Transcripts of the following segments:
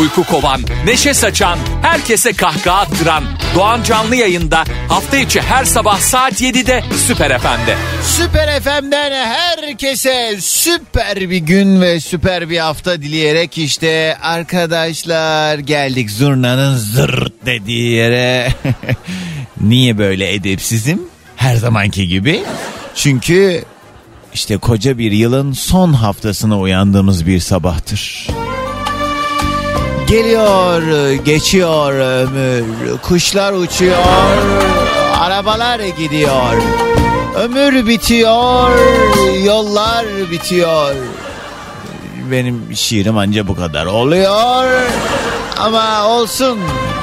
Uyku kovan, neşe saçan, herkese kahkaha attıran Doğan Canlı yayında hafta içi her sabah saat 7'de Süper FM'de. Süper FM'den herkese süper bir gün ve süper bir hafta dileyerek işte arkadaşlar geldik zurnanın zırt dediği yere. Niye böyle edepsizim? Her zamanki gibi. Çünkü işte koca bir yılın son haftasına uyandığımız bir sabahtır. Geliyor, geçiyor ömür, kuşlar uçuyor, arabalar gidiyor. Ömür bitiyor, yollar bitiyor. Benim şiirim anca bu kadar oluyor. Ama olsun.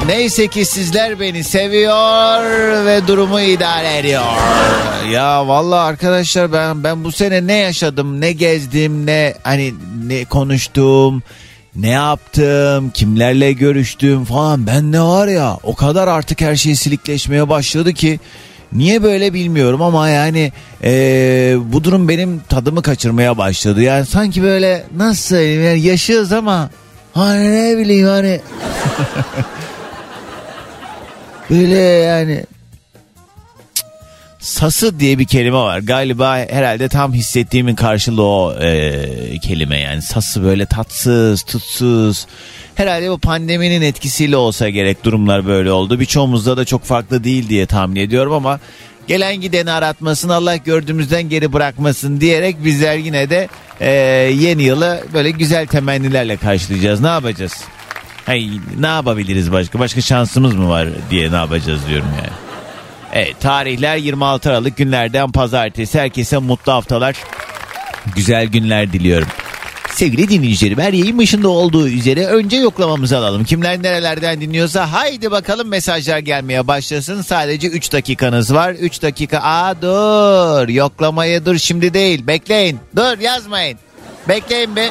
Neyse ki sizler beni seviyor ve durumu idare ediyor. Ya vallahi arkadaşlar ben ben bu sene ne yaşadım, ne gezdim, ne hani ne konuştum, ne yaptım, kimlerle görüştüm falan. Ben ne var ya o kadar artık her şey silikleşmeye başladı ki Niye böyle bilmiyorum ama yani ee, bu durum benim tadımı kaçırmaya başladı. Yani sanki böyle nasıl söyleyeyim yani yaşıyoruz ama hani ne bileyim hani böyle yani sası diye bir kelime var. Galiba herhalde tam hissettiğimin karşılığı o e, kelime yani sası böyle tatsız, tutsuz. Herhalde bu pandeminin etkisiyle olsa gerek durumlar böyle oldu. Birçoğumuzda da çok farklı değil diye tahmin ediyorum ama gelen gideni aratmasın Allah gördüğümüzden geri bırakmasın diyerek bizler yine de e, yeni yılı böyle güzel temennilerle karşılayacağız. Ne yapacağız? Hey, ne yapabiliriz başka? Başka şansımız mı var diye ne yapacağız diyorum yani. Evet tarihler 26 Aralık günlerden pazartesi. Herkese mutlu haftalar. Güzel günler diliyorum. Sevgili dinleyicilerim her yayın başında olduğu üzere önce yoklamamızı alalım. Kimler nerelerden dinliyorsa haydi bakalım mesajlar gelmeye başlasın. Sadece 3 dakikanız var. 3 dakika. Aa dur yoklamaya dur şimdi değil bekleyin. Dur yazmayın. Bekleyin be.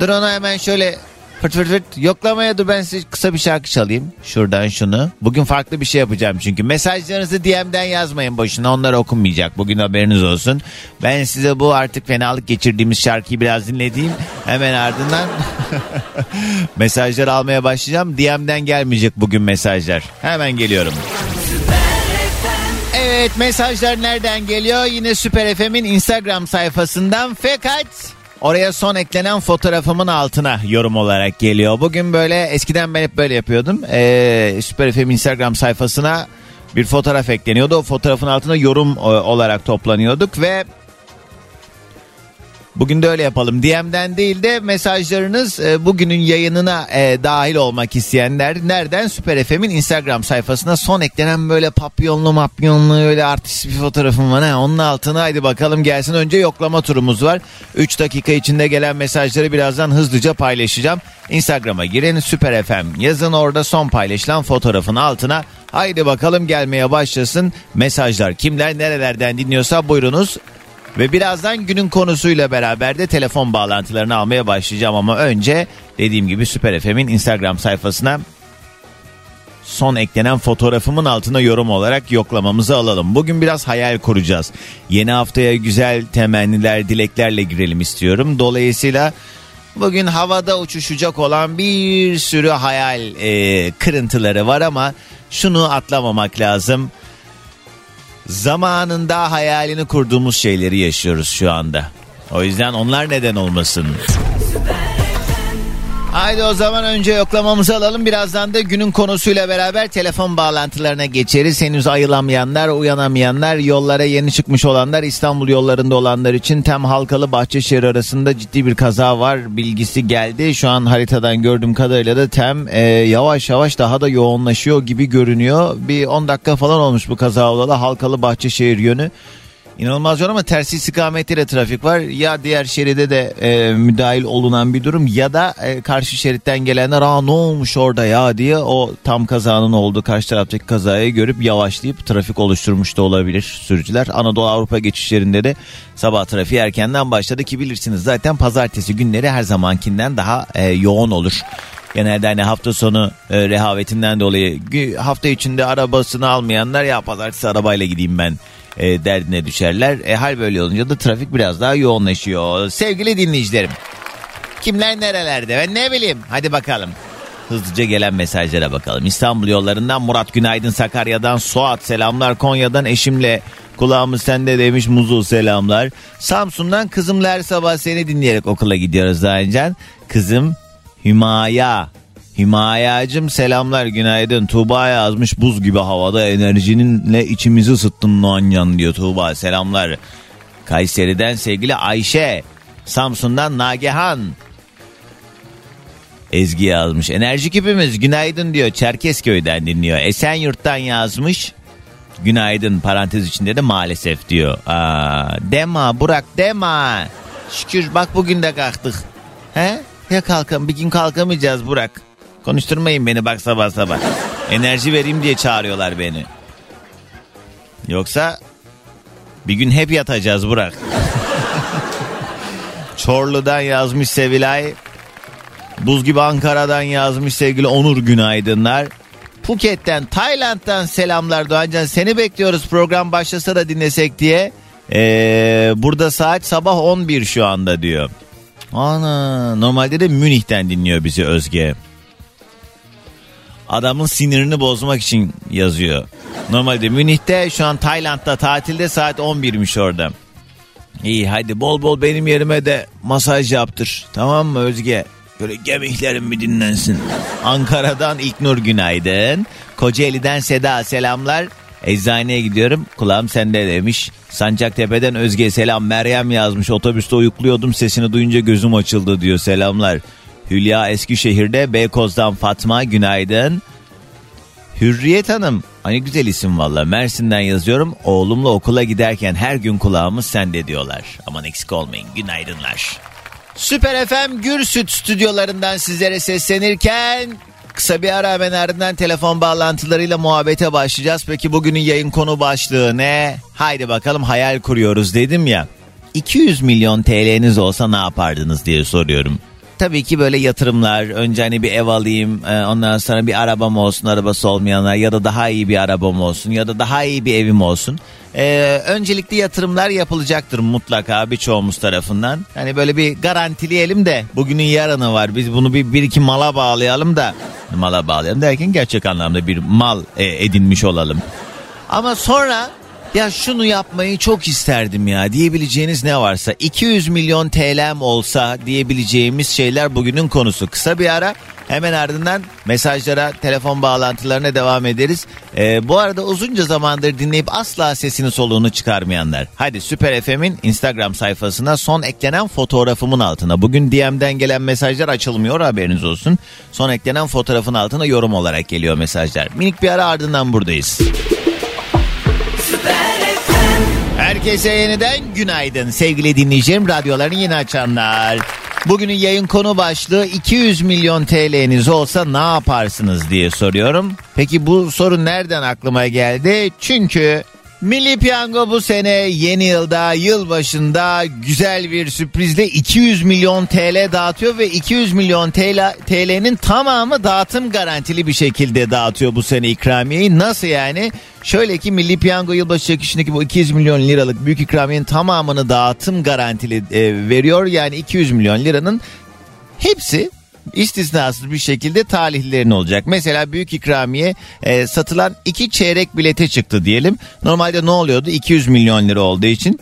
Dur onu hemen şöyle Fırt fırt fırt yoklamaya dur ben size kısa bir şarkı çalayım. Şuradan şunu. Bugün farklı bir şey yapacağım çünkü. Mesajlarınızı DM'den yazmayın boşuna. Onlar okunmayacak. Bugün haberiniz olsun. Ben size bu artık fenalık geçirdiğimiz şarkıyı biraz dinlediğim hemen ardından mesajlar almaya başlayacağım. DM'den gelmeyecek bugün mesajlar. Hemen geliyorum. Evet mesajlar nereden geliyor? Yine Süper FM'in Instagram sayfasından. Fakat Oraya son eklenen fotoğrafımın altına yorum olarak geliyor. Bugün böyle eskiden ben hep böyle yapıyordum. Ee, Süper FM Instagram sayfasına bir fotoğraf ekleniyordu. O fotoğrafın altına yorum olarak toplanıyorduk ve Bugün de öyle yapalım. DM'den değil de mesajlarınız e, bugünün yayınına e, dahil olmak isteyenler nereden? Süper FM'in Instagram sayfasına son eklenen böyle papyonlu mapyonlu öyle artist bir fotoğrafım var. Ha, onun altına haydi bakalım gelsin. Önce yoklama turumuz var. 3 dakika içinde gelen mesajları birazdan hızlıca paylaşacağım. Instagram'a girin Süper FM yazın orada son paylaşılan fotoğrafın altına haydi bakalım gelmeye başlasın. Mesajlar kimler nerelerden dinliyorsa buyurunuz ve birazdan günün konusuyla beraber de telefon bağlantılarını almaya başlayacağım ama önce dediğim gibi Süper FM'in Instagram sayfasına son eklenen fotoğrafımın altına yorum olarak yoklamamızı alalım. Bugün biraz hayal kuracağız. Yeni haftaya güzel temenniler, dileklerle girelim istiyorum. Dolayısıyla bugün havada uçuşacak olan bir sürü hayal e, kırıntıları var ama şunu atlamamak lazım zamanında hayalini kurduğumuz şeyleri yaşıyoruz şu anda. O yüzden onlar neden olmasın? Haydi o zaman önce yoklamamızı alalım. Birazdan da günün konusuyla beraber telefon bağlantılarına geçeriz. Henüz ayılamayanlar, uyanamayanlar, yollara yeni çıkmış olanlar, İstanbul yollarında olanlar için Tem Halkalı Bahçeşehir arasında ciddi bir kaza var. Bilgisi geldi. Şu an haritadan gördüğüm kadarıyla da Tem e, yavaş yavaş daha da yoğunlaşıyor gibi görünüyor. Bir 10 dakika falan olmuş bu kaza olalı Halkalı Bahçeşehir yönü. İnanılmaz yoğun ama tersi istikamette de trafik var. Ya diğer şeride de e, müdahil olunan bir durum ya da e, karşı şeritten gelenler aa ne olmuş orada ya diye o tam kazanın olduğu karşı taraftaki kazayı görüp yavaşlayıp trafik oluşturmuş da olabilir sürücüler. Anadolu Avrupa geçişlerinde de sabah trafiği erkenden başladı ki bilirsiniz zaten pazartesi günleri her zamankinden daha e, yoğun olur. Genelde hani hafta sonu e, rehavetinden dolayı hafta içinde arabasını almayanlar ya pazartesi arabayla gideyim ben e, derdine düşerler. E, hal böyle olunca da trafik biraz daha yoğunlaşıyor. Sevgili dinleyicilerim. Kimler nerelerde ben ne bileyim hadi bakalım. Hızlıca gelen mesajlara bakalım. İstanbul yollarından Murat Günaydın Sakarya'dan Suat selamlar Konya'dan eşimle kulağımız sende demiş Muzu selamlar. Samsun'dan kızımla sabah seni dinleyerek okula gidiyoruz daha önce. Kızım Hümaya Himayacım selamlar günaydın. Tuğba yazmış buz gibi havada enerjininle içimizi ısıttın Noanyan diyor Tuğba selamlar. Kayseri'den sevgili Ayşe. Samsun'dan Nagehan. Ezgi yazmış. Enerji kipimiz günaydın diyor. Çerkezköy'den dinliyor. Esenyurt'tan yazmış. Günaydın parantez içinde de maalesef diyor. Aa, dema Burak dema. Şükür bak bugün de kalktık. He? Ya kalkam bir gün kalkamayacağız Burak. Konuşturmayın beni bak sabah sabah. Enerji vereyim diye çağırıyorlar beni. Yoksa bir gün hep yatacağız Burak. Çorlu'dan yazmış Sevilay. Buz gibi Ankara'dan yazmış sevgili Onur Günaydınlar. Phuket'ten, Tayland'dan selamlar Doğancan. Seni bekliyoruz program başlasa da dinlesek diye. Ee, burada saat sabah 11 şu anda diyor. Ana normalde de Münih'ten dinliyor bizi Özge. Adamın sinirini bozmak için yazıyor. Normalde Münih'te şu an Tayland'da tatilde saat 11'miş orada. İyi hadi bol bol benim yerime de masaj yaptır. Tamam mı Özge? Böyle gemiklerim bir dinlensin. Ankara'dan İlknur günaydın. Kocaeli'den Seda selamlar. Eczaneye gidiyorum kulağım sende demiş. Sancaktepe'den Özge selam Meryem yazmış. Otobüste uyukluyordum sesini duyunca gözüm açıldı diyor selamlar. Hülya Eskişehir'de Beykoz'dan Fatma günaydın. Hürriyet Hanım hani güzel isim valla Mersin'den yazıyorum. Oğlumla okula giderken her gün kulağımız sende diyorlar. Aman eksik olmayın günaydınlar. Süper FM Gürsüt stüdyolarından sizlere seslenirken kısa bir ara hemen ardından telefon bağlantılarıyla muhabbete başlayacağız. Peki bugünün yayın konu başlığı ne? Haydi bakalım hayal kuruyoruz dedim ya. 200 milyon TL'niz olsa ne yapardınız diye soruyorum tabii ki böyle yatırımlar önce hani bir ev alayım e, ondan sonra bir arabam olsun arabası olmayanlar ya da daha iyi bir arabam olsun ya da daha iyi bir evim olsun. Ee, öncelikli yatırımlar yapılacaktır mutlaka birçoğumuz tarafından. Hani böyle bir garantileyelim de bugünün yarını var biz bunu bir, bir iki mala bağlayalım da mala bağlayalım derken gerçek anlamda bir mal e, edinmiş olalım. Ama sonra ya şunu yapmayı çok isterdim ya diyebileceğiniz ne varsa 200 milyon TL'm olsa diyebileceğimiz şeyler bugünün konusu. Kısa bir ara hemen ardından mesajlara telefon bağlantılarına devam ederiz. Ee, bu arada uzunca zamandır dinleyip asla sesini soluğunu çıkarmayanlar. Hadi Süper FM'in Instagram sayfasına son eklenen fotoğrafımın altına. Bugün DM'den gelen mesajlar açılmıyor haberiniz olsun. Son eklenen fotoğrafın altına yorum olarak geliyor mesajlar. Minik bir ara ardından buradayız. Herkese yeniden günaydın sevgili dinleyicilerim radyolarını yeni açanlar. Bugünün yayın konu başlığı 200 milyon TL'niz olsa ne yaparsınız diye soruyorum. Peki bu soru nereden aklıma geldi? Çünkü Milli Piyango bu sene yeni yılda yıl başında güzel bir sürprizle 200 milyon TL dağıtıyor ve 200 milyon TL, TL'nin tamamı dağıtım garantili bir şekilde dağıtıyor bu sene ikramiyeyi. Nasıl yani? Şöyle ki Milli Piyango yılbaşı çekişindeki bu 200 milyon liralık büyük ikramiyenin tamamını dağıtım garantili e, veriyor. Yani 200 milyon liranın hepsi istisnasız bir şekilde talihlerin olacak. Mesela büyük ikramiye e, satılan iki çeyrek bilete çıktı diyelim. Normalde ne oluyordu? 200 milyon lira olduğu için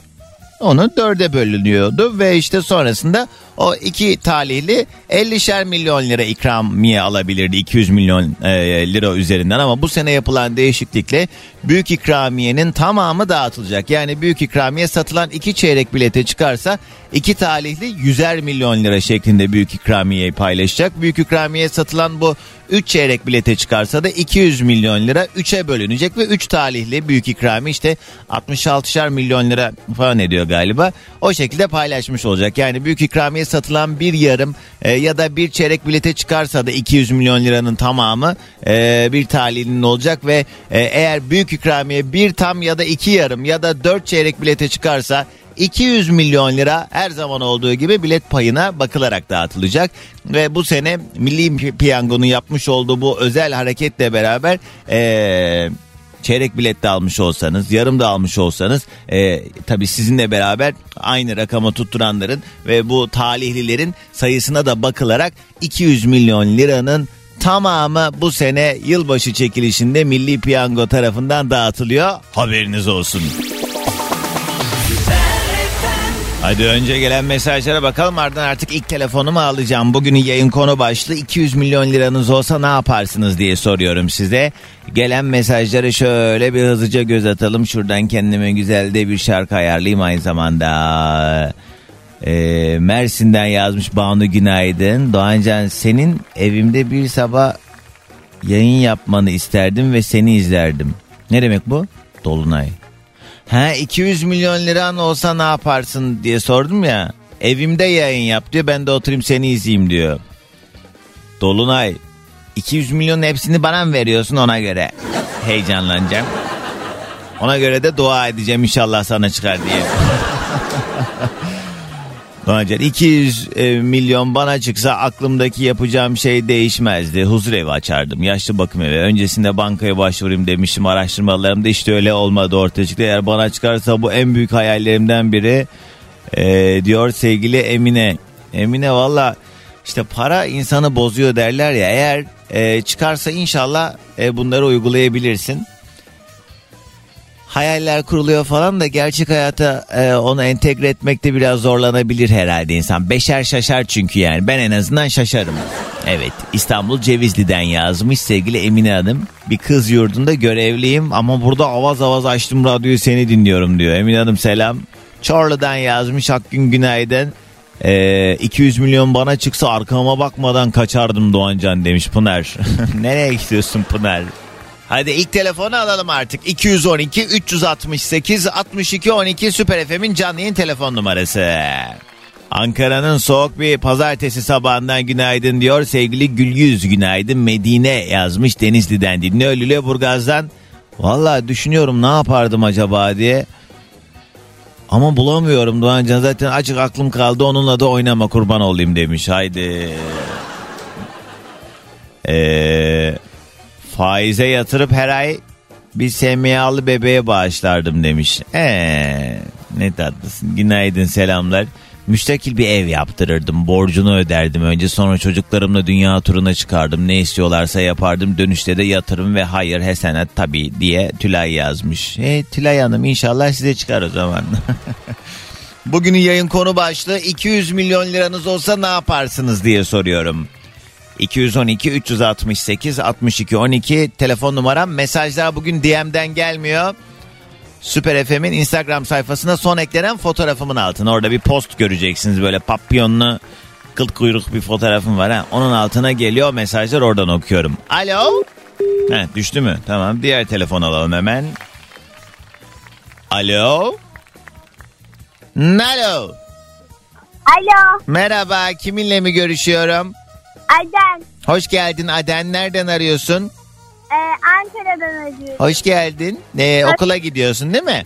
onu dörde bölünüyordu ve işte sonrasında o iki talihli 50'şer milyon lira ikramiye alabilirdi 200 milyon e, lira üzerinden ama bu sene yapılan değişiklikle büyük ikramiyenin tamamı dağıtılacak. Yani büyük ikramiye satılan iki çeyrek bilete çıkarsa iki talihli 100'er milyon lira şeklinde büyük ikramiyeyi paylaşacak. Büyük ikramiye satılan bu 3 çeyrek bilete çıkarsa da 200 milyon lira 3'e bölünecek ve 3 talihli büyük ikrami işte 66'şer milyon lira falan ediyor galiba. O şekilde paylaşmış olacak. Yani büyük ikramiye satılan bir yarım e, ya da bir çeyrek bilete çıkarsa da 200 milyon liranın tamamı e, bir talihlinin olacak ve e, eğer büyük ikramiye bir tam ya da iki yarım ya da dört çeyrek bilete çıkarsa 200 milyon lira her zaman olduğu gibi bilet payına bakılarak dağıtılacak. Ve bu sene Milli Piyango'nun yapmış olduğu bu özel hareketle beraber ee, çeyrek bilet de almış olsanız, yarım da almış olsanız e, tabii sizinle beraber aynı rakama tutturanların ve bu talihlilerin sayısına da bakılarak 200 milyon liranın tamamı bu sene yılbaşı çekilişinde Milli Piyango tarafından dağıtılıyor. Haberiniz olsun. Hadi önce gelen mesajlara bakalım ardından artık ilk telefonumu alacağım. Bugünün yayın konu başlığı 200 milyon liranız olsa ne yaparsınız diye soruyorum size. Gelen mesajları şöyle bir hızlıca göz atalım. Şuradan kendime güzel de bir şarkı ayarlayayım aynı zamanda. Ee, Mersin'den yazmış Banu Günaydın. Doğancan senin evimde bir sabah yayın yapmanı isterdim ve seni izlerdim. Ne demek bu? Dolunay. Ha 200 milyon liran olsa ne yaparsın diye sordum ya. Evimde yayın yap diyor ben de oturayım seni izleyeyim diyor. Dolunay 200 milyonun hepsini bana mı veriyorsun ona göre heyecanlanacağım. Ona göre de dua edeceğim inşallah sana çıkar diye. Doğacan 200 e, milyon bana çıksa aklımdaki yapacağım şey değişmezdi. Huzur evi açardım. Yaşlı bakım evi. Öncesinde bankaya başvurayım demiştim araştırmalarımda işte öyle olmadı ortaya çıktı. Eğer bana çıkarsa bu en büyük hayallerimden biri e, diyor sevgili Emine. Emine valla işte para insanı bozuyor derler ya eğer e, çıkarsa inşallah e, bunları uygulayabilirsin hayaller kuruluyor falan da gerçek hayata e, onu entegre etmekte biraz zorlanabilir herhalde insan. Beşer şaşar çünkü yani ben en azından şaşarım. Evet İstanbul Cevizli'den yazmış sevgili Emine Hanım. Bir kız yurdunda görevliyim ama burada avaz avaz açtım radyoyu seni dinliyorum diyor. Emine Hanım selam. Çorlu'dan yazmış Akgün Günaydın. Ee, 200 milyon bana çıksa arkama bakmadan kaçardım Doğancan demiş Pınar. Nereye gidiyorsun Pınar? Hadi ilk telefonu alalım artık. 212 368 62 12 Süper FM'in canlı yayın telefon numarası. Ankara'nın soğuk bir pazartesi sabahından günaydın diyor. Sevgili Gülyüz günaydın Medine yazmış Denizli'den dinliyor. Lüleburgaz'dan valla düşünüyorum ne yapardım acaba diye. Ama bulamıyorum Doğancan zaten açık aklım kaldı onunla da oynama kurban olayım demiş. Haydi. Eee faize yatırıp her ay bir SMA'lı bebeğe bağışlardım demiş. Eee ne tatlısın. Günaydın selamlar. Müstakil bir ev yaptırırdım. Borcunu öderdim önce. Sonra çocuklarımla dünya turuna çıkardım. Ne istiyorlarsa yapardım. Dönüşte de yatırım ve hayır hesenet tabii diye Tülay yazmış. E, Tülay Hanım inşallah size çıkar o zaman. Bugünün yayın konu başlığı 200 milyon liranız olsa ne yaparsınız diye soruyorum. 212 368 62 12 telefon numaram. Mesajlar bugün DM'den gelmiyor. Süper FM'in Instagram sayfasına son eklenen fotoğrafımın altına. Orada bir post göreceksiniz böyle papyonlu kıl kuyruk bir fotoğrafım var. Ha. Onun altına geliyor mesajlar oradan okuyorum. Alo? He, düştü mü? Tamam diğer telefon alalım hemen. Alo? Alo? Alo, Merhaba kiminle mi görüşüyorum? Aden. Hoş geldin Aden nereden arıyorsun? Ee, Ankara'dan arıyorum. Hoş geldin. Ee, okula gidiyorsun değil mi?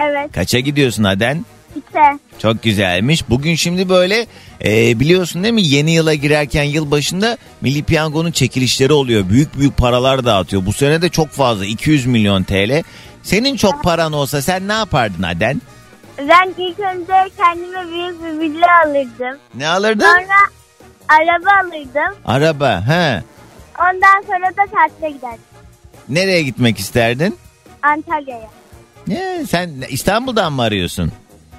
Evet, Kaça gidiyorsun Aden? işte. Çok güzelmiş. Bugün şimdi böyle e, biliyorsun değil mi yeni yıla girerken yıl başında Milli Piyango'nun çekilişleri oluyor. Büyük büyük paralar dağıtıyor. Bu sene de çok fazla 200 milyon TL. Senin çok paran olsa sen ne yapardın Aden? Ben ilk önce kendime büyük bir villa alırdım. Ne alırdın? Sonra araba alırdım. Araba. He. Ondan sonra da tatile giderdim. Nereye gitmek isterdin? Antalya'ya. Ne, sen İstanbul'dan mı arıyorsun?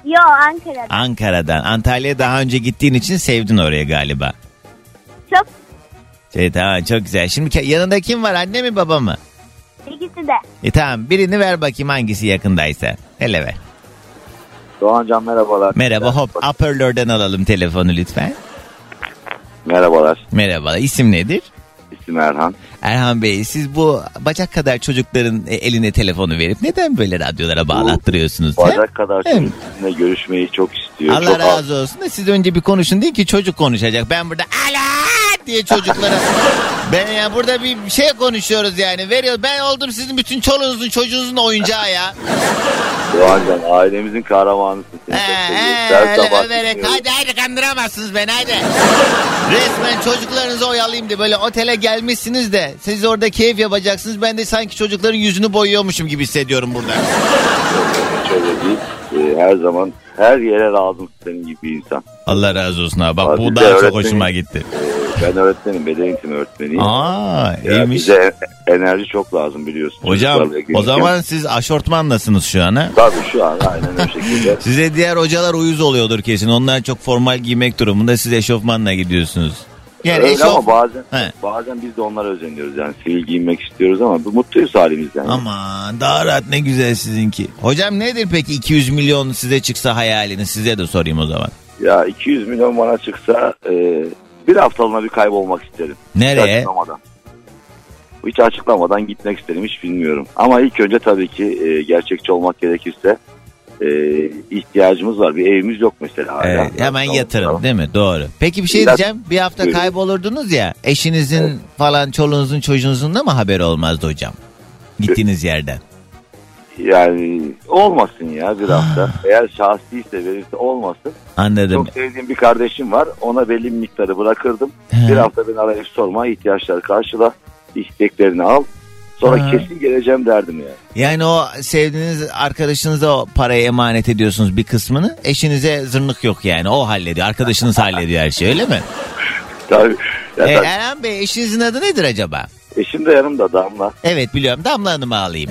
Yo Ankara'da. Ankara'dan. Antalya'ya daha önce gittiğin için sevdin oraya galiba. Çok Şey tamam çok güzel. Şimdi yanında kim var anne mi baba mı? ikisi de. E tamam birini ver bakayım hangisi yakındaysa. Hele ver. Doğancan merhabalar. Merhaba hop hoparlörden alalım telefonu lütfen. Merhabalar. Merhaba isim nedir? İsim Erhan. Erhan Bey siz bu bacak kadar çocukların e, eline telefonu verip neden böyle radyolara bağlattırıyorsunuz? he? Bacak kadar Evet. çocuk sizinle görüşmeyi çok istiyor. Allah çok az- razı olsun da siz önce bir konuşun değil ki çocuk konuşacak. Ben burada ala diye çocuklara ben ya burada bir şey konuşuyoruz yani veriyor ben oldum sizin bütün çoluğunuzun çocuğunuzun oyuncağı ya. Doğancan ailemizin kahramanısın. Seni çok seviyoruz. Her sabah överek dinliyoruz. hadi hadi kandıramazsınız beni hadi. Resmen çocuklarınızı oyalayayım diye böyle otele gelmişsiniz de siz orada keyif yapacaksınız. Ben de sanki çocukların yüzünü boyuyormuşum gibi hissediyorum burada. Değil. Ee, her zaman her yere lazım senin gibi bir insan. Allah razı olsun abi. Bak Abi bu de daha çok öğretmenim. hoşuma gitti. Ee, ben öğretmenim, beden eğitimi öğretmeniyim. Aa Ya iyiymiş. bize enerji çok lazım biliyorsun. Hocam Çocuklarla o zaman siz aşortmanlasınız şu an ha? Tabii şu an aynen o şekilde. Size diğer hocalar uyuz oluyordur kesin. Onlar çok formal giymek durumunda siz eşofmanla gidiyorsunuz. Yani Öyle ama bazen He. bazen biz de onlara özeniyoruz yani sivil giyinmek istiyoruz ama bu mutluyuz halimizden. Aman daha rahat ne güzel sizinki. Hocam nedir peki 200 milyon size çıksa hayaliniz size de sorayım o zaman. Ya 200 milyon bana çıksa e, bir haftalığına bir kaybolmak isterim. Hiç Nereye? açıklamadan. Hiç açıklamadan gitmek isterim hiç bilmiyorum. Ama ilk önce tabii ki e, gerçekçi olmak gerekirse e, ihtiyacımız var. Bir evimiz yok mesela. hala. Evet, hemen yatırım değil mi? Doğru. Peki bir şey diyeceğim. Bir hafta Buyurun. kaybolurdunuz ya. Eşinizin falan çoluğunuzun çocuğunuzun da mı haberi olmazdı hocam? Gittiğiniz yerden. Yani olmasın ya bir hafta. Eğer şahsiyse verirse olmasın. Anladım. Çok sevdiğim bir kardeşim var. Ona belli bir miktarı bırakırdım. He. Bir hafta beni arayıp sorma, ihtiyaçları karşıla, isteklerini al. Sonra Ha. kesin geleceğim derdim yani. Yani o sevdiğiniz arkadaşınıza o parayı emanet ediyorsunuz bir kısmını. Eşinize zırnık yok yani. O hallediyor. Arkadaşınız hallediyor her şeyi öyle mi? Tabii. Ya Ee, tabii. Erhan Bey eşinizin adı nedir acaba? Eşim de yanımda Damla. Evet biliyorum. Damla Hanım'ı alayım.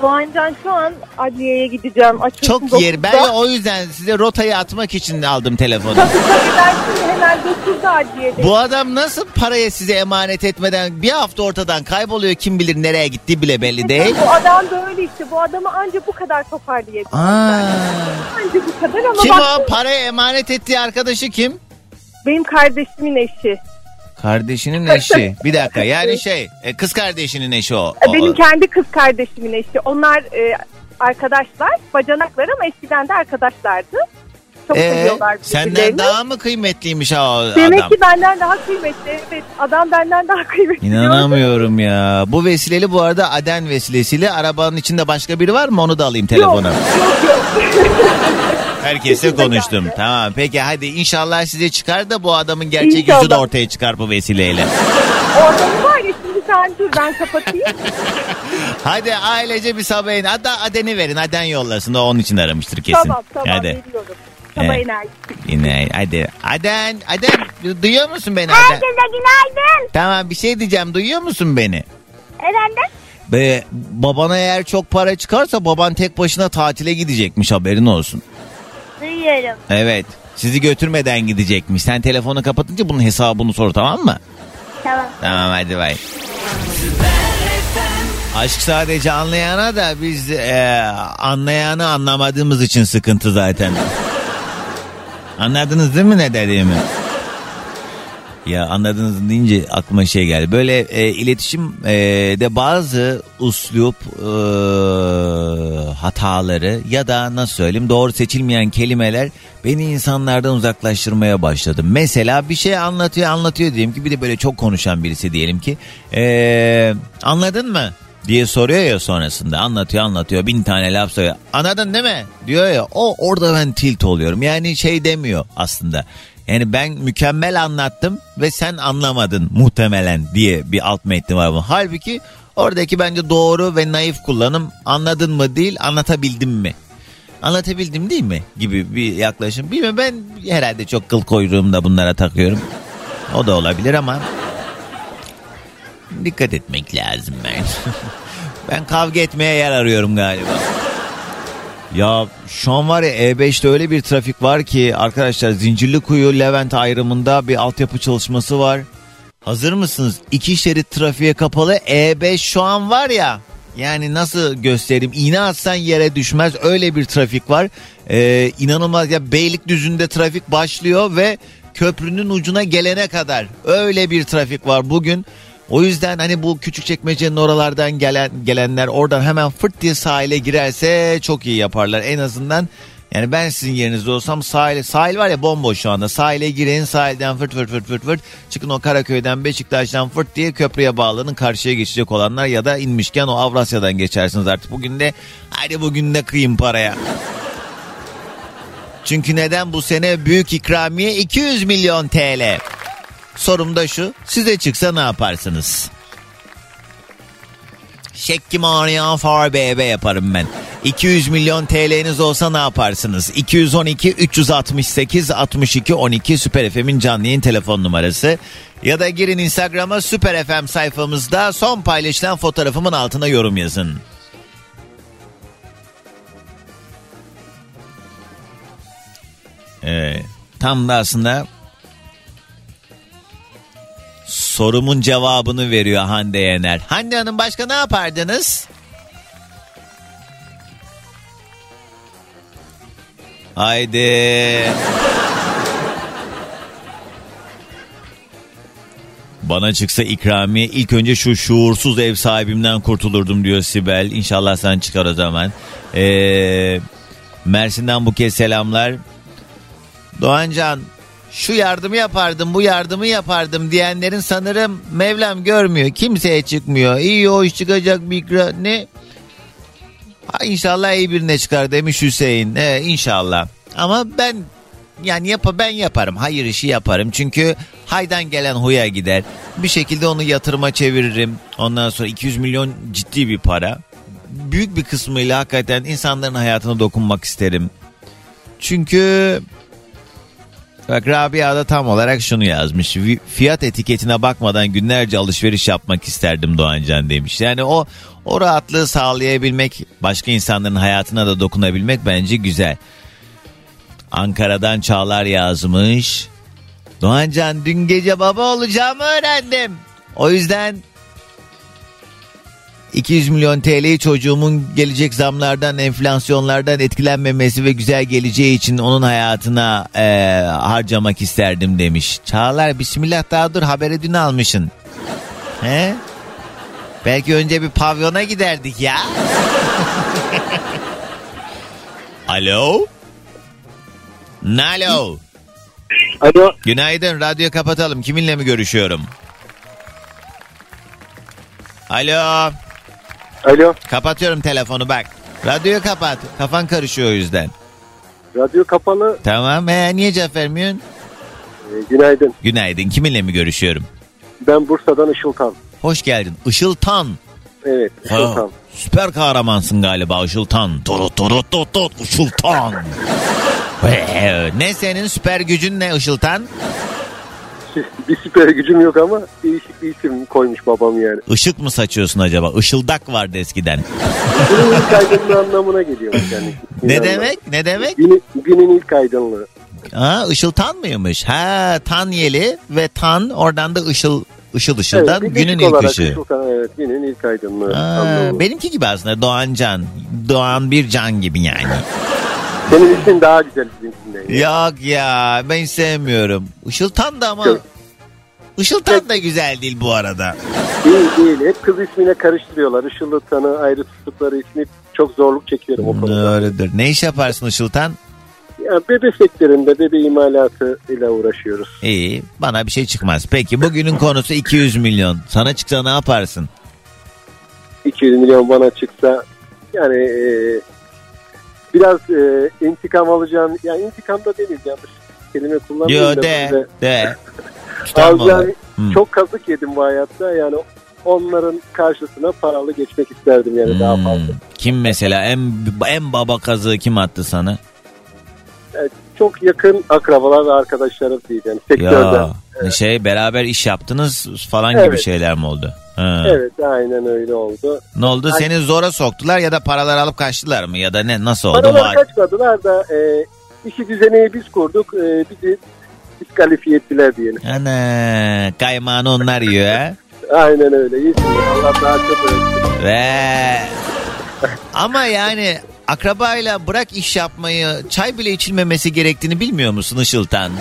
Doğancan şu an adliyeye gideceğim. Açılsın Çok yer. Ben 9'da. o yüzden size rotayı atmak için aldım telefonu. Tabii tabii ben şimdi hemen 9'da adliyede. Bu adam nasıl parayı size emanet etmeden bir hafta ortadan kayboluyor kim bilir nereye gitti bile belli değil. Bu adam böyle işte. Bu adamı ancak bu kadar toparlayabilir. Aa, Ancak bu kadar ama kim bak o parayı emanet ettiği arkadaşı kim? benim kardeşimin eşi. Kardeşinin eşi. Bir dakika yani şey e, kız kardeşinin eşi o. E, O- Benim kendi kız kardeşimin eşi. Onlar e, arkadaşlar. Bacanaklar ama eskiden de arkadaşlardı. Çok Ee, seviyorlar senden daha mı kıymetliymiş ha o Demek adam? ki benden daha kıymetli. Evet adam benden daha kıymetli. İnanamıyorum ya. Bu vesileli bu arada Aden vesilesiyle arabanın içinde başka biri var mı? Onu da alayım telefona. Yok yok. Herkesle konuştum. Tamam peki hadi inşallah size çıkar da bu adamın gerçek yüzü de İnşallah. ortaya çıkar bu vesileyle. O adamı var ya şimdi sen dur ben kapatayım. Hadi ailece bir sabahın. Hatta Aden'i verin. Aden yollasın. O onun için aramıştır kesin. tamam tamam Hadi. veriyorum. Sabah enerjisi. Yine hadi. Aden, Aden duyuyor musun beni Aden? Herkese günaydın. Tamam bir şey diyeceğim. Duyuyor musun beni? Efendim? Be, babana eğer çok para çıkarsa baban tek başına tatile gidecekmiş haberin olsun. Duyuyorum. Evet. Sizi götürmeden gidecekmiş. Sen telefonu kapatınca bunun hesabını sor tamam mı? Tamam. Tamam hadi bay. Aşk sadece anlayana da biz e, anlayanı anlamadığımız için sıkıntı zaten. Anladınız değil mi ne dediğimi? Ya anladınız deyince aklıma şey geldi. Böyle e, iletişim e, de bazı uslup e, hataları ya da nasıl söyleyeyim doğru seçilmeyen kelimeler beni insanlardan uzaklaştırmaya başladı. Mesela bir şey anlatıyor anlatıyor diyelim ki bir de böyle çok konuşan birisi diyelim ki e, anladın mı? diye soruyor ya sonrasında anlatıyor anlatıyor bin tane laf söylüyor. Anladın değil mi? diyor ya o orada ben tilt oluyorum. Yani şey demiyor aslında. Yani ben mükemmel anlattım ve sen anlamadın muhtemelen diye bir alt metni var bu. Halbuki oradaki bence doğru ve naif kullanım anladın mı değil anlatabildim mi? Anlatabildim değil mi gibi bir yaklaşım. Bilmiyorum ben herhalde çok kıl koyduğumda bunlara takıyorum. O da olabilir ama dikkat etmek lazım ben. ben kavga etmeye yer arıyorum galiba. Ya şu an var ya E5'te öyle bir trafik var ki arkadaşlar Zincirlikuyu Levent ayrımında bir altyapı çalışması var. Hazır mısınız? İki şerit trafiğe kapalı E5 şu an var ya. Yani nasıl göstereyim? İğne atsan yere düşmez. Öyle bir trafik var. Ee, inanılmaz ya Beylikdüzü'nde trafik başlıyor ve köprünün ucuna gelene kadar öyle bir trafik var bugün. O yüzden hani bu küçük çekmecenin oralardan gelen gelenler oradan hemen fırt diye sahile girerse çok iyi yaparlar. En azından yani ben sizin yerinizde olsam sahile, sahil var ya bomboş şu anda. Sahile girin sahilden fırt fırt fırt fırt fırt. Çıkın o Karaköy'den Beşiktaş'tan fırt diye köprüye bağlanın karşıya geçecek olanlar ya da inmişken o Avrasya'dan geçersiniz artık. Bugün de hadi bugün de kıyın paraya. Çünkü neden bu sene büyük ikramiye 200 milyon TL. Sorum da şu size çıksa ne yaparsınız? Şekkim ağrıyan far BB yaparım ben. 200 milyon TL'niz olsa ne yaparsınız? 212 368 62 12 Süper FM'in canlı yayın telefon numarası. Ya da girin Instagram'a Süper FM sayfamızda son paylaşılan fotoğrafımın altına yorum yazın. Ee, tam da aslında sorumun cevabını veriyor Hande Yener. Hande Hanım başka ne yapardınız? Haydi. Bana çıksa ikramiye ilk önce şu şuursuz ev sahibimden kurtulurdum diyor Sibel. İnşallah sen çıkar o zaman. Ee, Mersin'den bu kez selamlar. Doğancan şu yardımı yapardım bu yardımı yapardım diyenlerin sanırım Mevlam görmüyor. Kimseye çıkmıyor. İyi hoş çıkacak bir ikra... Ne? Ha, inşallah iyi birine çıkar demiş Hüseyin. Ee, inşallah. Ama ben yani yap ben yaparım. Hayır işi yaparım. Çünkü haydan gelen huya gider. Bir şekilde onu yatırıma çeviririm. Ondan sonra 200 milyon ciddi bir para. Büyük bir kısmıyla hakikaten insanların hayatına dokunmak isterim. Çünkü Bak Rabia da tam olarak şunu yazmış. Fiyat etiketine bakmadan günlerce alışveriş yapmak isterdim Doğancan demiş. Yani o o rahatlığı sağlayabilmek, başka insanların hayatına da dokunabilmek bence güzel. Ankara'dan Çağlar yazmış. Doğancan dün gece baba olacağımı öğrendim. O yüzden 200 milyon TL'yi çocuğumun gelecek zamlardan, enflasyonlardan etkilenmemesi ve güzel geleceği için onun hayatına e, harcamak isterdim demiş. Çağlar bismillah daha dur haberi dün almışsın. He? Belki önce bir pavyona giderdik ya. Alo? Nalo? Alo. Günaydın radyo kapatalım kiminle mi görüşüyorum? Alo? Alo. Kapatıyorum telefonu bak. Radyoyu kapat. Kafan karışıyor o yüzden. Radyo kapalı. Tamam. Ee, niye cevap vermiyorsun? Ee, günaydın. Günaydın. Kiminle mi görüşüyorum? Ben Bursa'dan Işıltan. Hoş geldin. Işıltan. Evet Işıltan. Ha, süper kahramansın galiba Işıltan. Turut turut tut tut Işıltan. Ee, ne senin süper gücün ne Işıltan? Bir süper gücüm yok ama değişik bir isim koymuş babam yani. Işık mı saçıyorsun acaba? Işıldak vardı eskiden. Günün ilk aydınlığı anlamına geliyormuş yani. ne demek? Ne demek? Günün, günün ilk aydınlığı. Ha, ışıltan mıymış? Ha, tan yeli ve tan oradan da ışıl ışıl ışıldan evet, günün ilk ışığı. Işıltan, evet günün ilk aydınlığı. Anlamı. benimki gibi aslında Doğan Can. Doğan bir can gibi yani. Senin ismin daha güzel bizimkinden. Yok ya ben sevmiyorum. Işıltan da ama Yok. Işıltan da güzel değil bu arada. Değil değil. Hep kız ismine karıştırıyorlar. Işıltan'ı ayrı tuttukları ismi çok zorluk çekiyorum o konuda. Öyledir. Ne iş yaparsın Işıltan? Ya bebe sektöründe bebe imalatı ile uğraşıyoruz. İyi bana bir şey çıkmaz. Peki bugünün konusu 200 milyon. Sana çıksa ne yaparsın? 200 milyon bana çıksa yani e, biraz e, intikam alacağım. Yani intikam da demeyeyim yanlış kelime kullanmayayım Yo da de de. Mı alacağım. Hmm. Çok kazık yedim bu hayatta yani onların karşısına paralı geçmek isterdim yani daha Hmm. fazla. Kim mesela en en baba kazığı kim attı sana? Yani çok yakın akrabalar ve arkadaşlarım değil yani sektörden. Ya şey beraber iş yaptınız falan Evet. gibi şeyler mi oldu? Ha. Evet aynen öyle oldu. Ne oldu? Seni zora soktular ya da paralar alıp kaçtılar mı? Ya da ne nasıl oldu? Paraları Vay- kaçmadılar da e, işi düzeneyi biz kurduk. E, bizi diskalifiye ettiler diyelim. Ana kaymağını onlar yiyor ha. Aynen öyle. Yesinler. Allah daha çok öğretsin. Ve ama yani akrabayla bırak iş yapmayı çay bile içilmemesi gerektiğini bilmiyor musun Işıltan?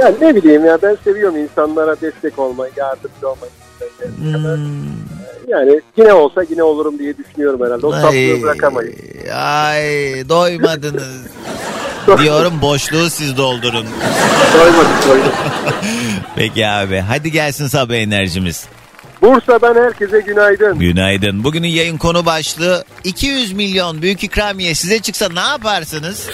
Yani ne bileyim ya ben seviyorum insanlara destek olmayı, yardımcı olmayı. Hmm, Yani yine olsa yine olurum diye düşünüyorum herhalde. O ay, bırakamayız. ay doymadınız. Diyorum boşluğu siz doldurun. Doymadık doyduk. Peki abi hadi gelsin sabah enerjimiz. Bursa'dan herkese günaydın. Günaydın. Bugünün yayın konu başlığı 200 milyon büyük ikramiye size çıksa ne yaparsınız?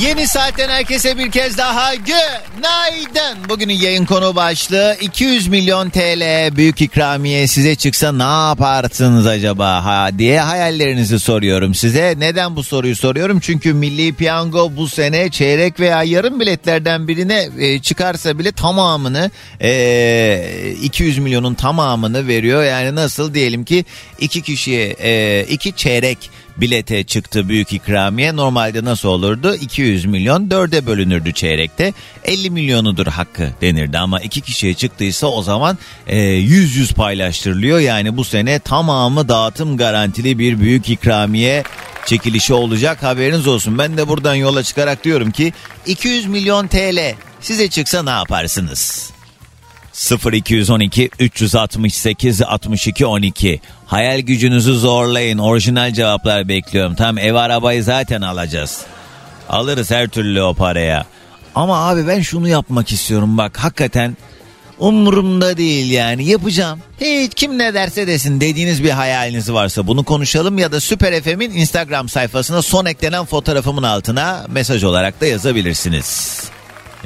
Yeni saatten herkese bir kez daha günaydın. Bugünün yayın konu başlığı 200 milyon TL büyük ikramiye size çıksa ne yaparsınız acaba ha diye hayallerinizi soruyorum size. Neden bu soruyu soruyorum? Çünkü Milli Piyango bu sene çeyrek veya yarım biletlerden birine e, çıkarsa bile tamamını e, 200 milyonun tamamını veriyor. Yani nasıl diyelim ki iki kişiye e, iki çeyrek bilete çıktı büyük ikramiye. Normalde nasıl olurdu? 200 milyon dörde bölünürdü çeyrekte. 50 milyonudur hakkı denirdi ama iki kişiye çıktıysa o zaman e, 100-100 paylaştırılıyor. Yani bu sene tamamı dağıtım garantili bir büyük ikramiye çekilişi olacak haberiniz olsun. Ben de buradan yola çıkarak diyorum ki 200 milyon TL size çıksa ne yaparsınız? 0212 368 62 12 Hayal gücünüzü zorlayın. Orijinal cevaplar bekliyorum. Tam ev arabayı zaten alacağız. Alırız her türlü o paraya. Ama abi ben şunu yapmak istiyorum bak hakikaten umurumda değil yani yapacağım. Hiç kim ne derse desin dediğiniz bir hayaliniz varsa bunu konuşalım ya da Süper FM'in Instagram sayfasına son eklenen fotoğrafımın altına mesaj olarak da yazabilirsiniz.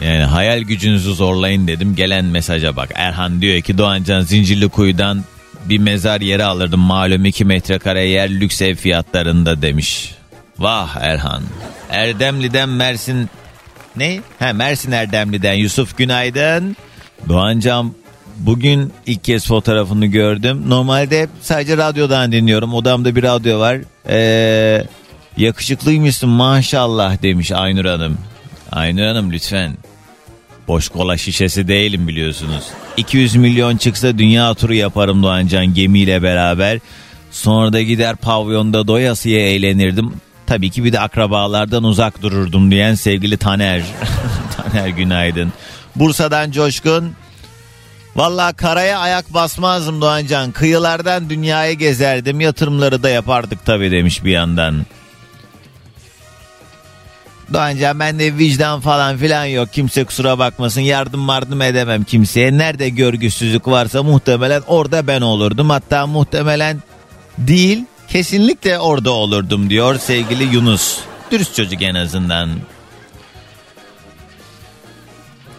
Yani hayal gücünüzü zorlayın dedim. Gelen mesaja bak. Erhan diyor ki Doğancan Zincirlikuyu'dan bir mezar yeri alırdım. Malum 2 metrekare yer lüks ev fiyatlarında demiş. Vah Erhan. Erdemli'den Mersin... Ne? Ha Mersin Erdemli'den Yusuf günaydın. Doğancan bugün ilk kez fotoğrafını gördüm. Normalde sadece radyodan dinliyorum. Odamda bir radyo var. Ee, yakışıklıymışsın maşallah demiş Aynur Hanım. Aynur Hanım lütfen. Boş kola şişesi değilim biliyorsunuz. 200 milyon çıksa dünya turu yaparım Doğancan gemiyle beraber. Sonra da gider pavyonda doyasıya eğlenirdim. Tabii ki bir de akrabalardan uzak dururdum diyen sevgili Taner. Taner günaydın. Bursa'dan Coşkun. Valla karaya ayak basmazdım Doğancan. Kıyılardan dünyayı gezerdim. Yatırımları da yapardık tabii demiş bir yandan. Doğancan ben de vicdan falan filan yok. Kimse kusura bakmasın yardım yardım edemem kimseye. Nerede görgüsüzlük varsa muhtemelen orada ben olurdum. Hatta muhtemelen değil kesinlikle orada olurdum diyor sevgili Yunus. Dürüst çocuk en azından.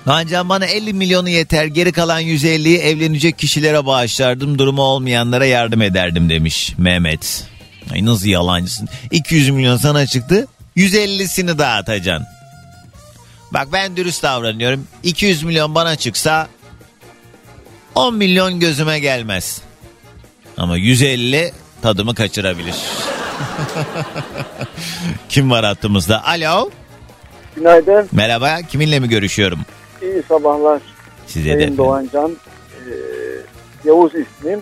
Doğancan bana 50 milyonu yeter geri kalan 150'yi evlenecek kişilere bağışlardım. Durumu olmayanlara yardım ederdim demiş Mehmet. Ay nasıl yalancısın. 200 milyon sana çıktı 150'sini dağıtacaksın. Bak ben dürüst davranıyorum. 200 milyon bana çıksa 10 milyon gözüme gelmez. Ama 150 tadımı kaçırabilir. Kim var hattımızda? Alo. Günaydın. Merhaba. Kiminle mi görüşüyorum? İyi sabahlar. Size de. Efendim. Doğancan. Ee, Yavuz ismim.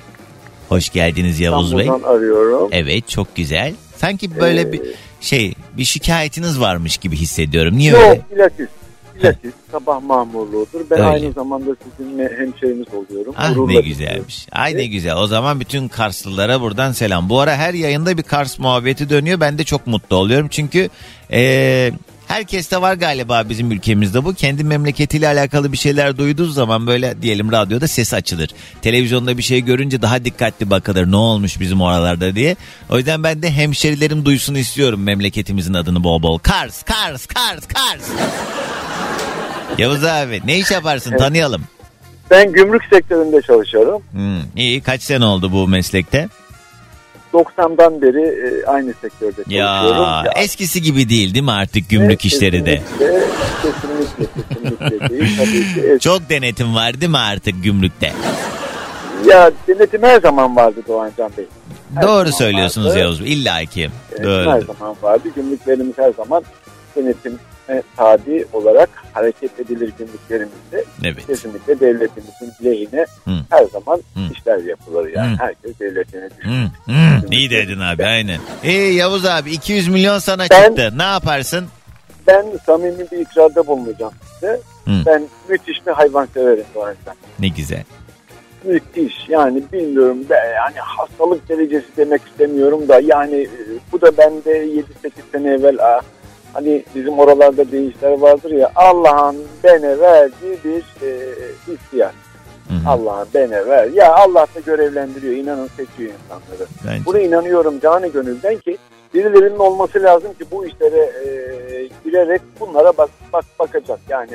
Hoş geldiniz Yavuz Bey. Arıyorum. Evet çok güzel. Sanki böyle Ee, bir şey bir şikayetiniz varmış gibi hissediyorum. Niye Yok öyle? bilakis. Bilakis sabah mamurluğudur. Ben Öyle. aynı zamanda sizinle hemşerimiz oluyorum. Ah Gururla ne güzelmiş. Ay ne güzel. O zaman bütün Karslılara buradan selam. Bu ara her yayında bir Kars muhabbeti dönüyor. Ben de çok mutlu oluyorum. Çünkü eee herkeste var galiba bizim ülkemizde bu. Kendi memleketiyle alakalı bir şeyler duyduğu zaman böyle diyelim radyoda ses açılır. Televizyonda bir şey görünce daha dikkatli bakılır. Ne olmuş bizim oralarda diye. O yüzden ben de hemşerilerim duysun istiyorum memleketimizin adını bol bol. Kars, Kars, Kars, Kars. Yavuz abi ne iş yaparsın tanıyalım. Ben gümrük sektöründe çalışıyorum. Hmm, iyi kaç sene oldu bu meslekte? 90'dan beri e, aynı sektörde çalışıyorum. Ya eskisi gibi değil değil mi artık gümrük işleri de? Kesinlikle, kesinlikle, kesinlikle değil. Tabii ki eski- Çok denetim var değil mi artık gümrükte? Ya denetim her zaman vardı Doğancan Bey. Her Doğru söylüyorsunuz vardı. Yavuz Bey. İlla ki. Denetim her zaman vardı. Gümrüklerimiz her zaman denetime tabi olarak hareket edilir gümrüklerimizde. Evet. Kesinlikle devletimizin lehine Hı. her zaman Hı. işler yapılır. Yani Hı. herkes devletine. Hı, hı. İyi dedin abi aynen. İyi Yavuz abi 200 milyon sana Ben- çıktı. Ne yaparsın? Ben samimi bir ikrarda bulunacağım size. Hı. Ben müthiş bir hayvan severim Doğancan. Ne güzel. müthiş. Yani bilmiyorum be yani hastalık derecesi demek istemiyorum da yani e, bu da bende 7-8 sene evvel ah, hani bizim oralarda deyişler vardır ya Allah'ın bana verdiği bir e, ihtiyar. Allah'ın bana ver. Ya Allah da görevlendiriyor. inanın seçiyor insanları. Bence. Buna inanıyorum canı gönülden ki birilerinin olması lazım ki bu işlere e, girerek bunlara bak, bak bakacak. Yani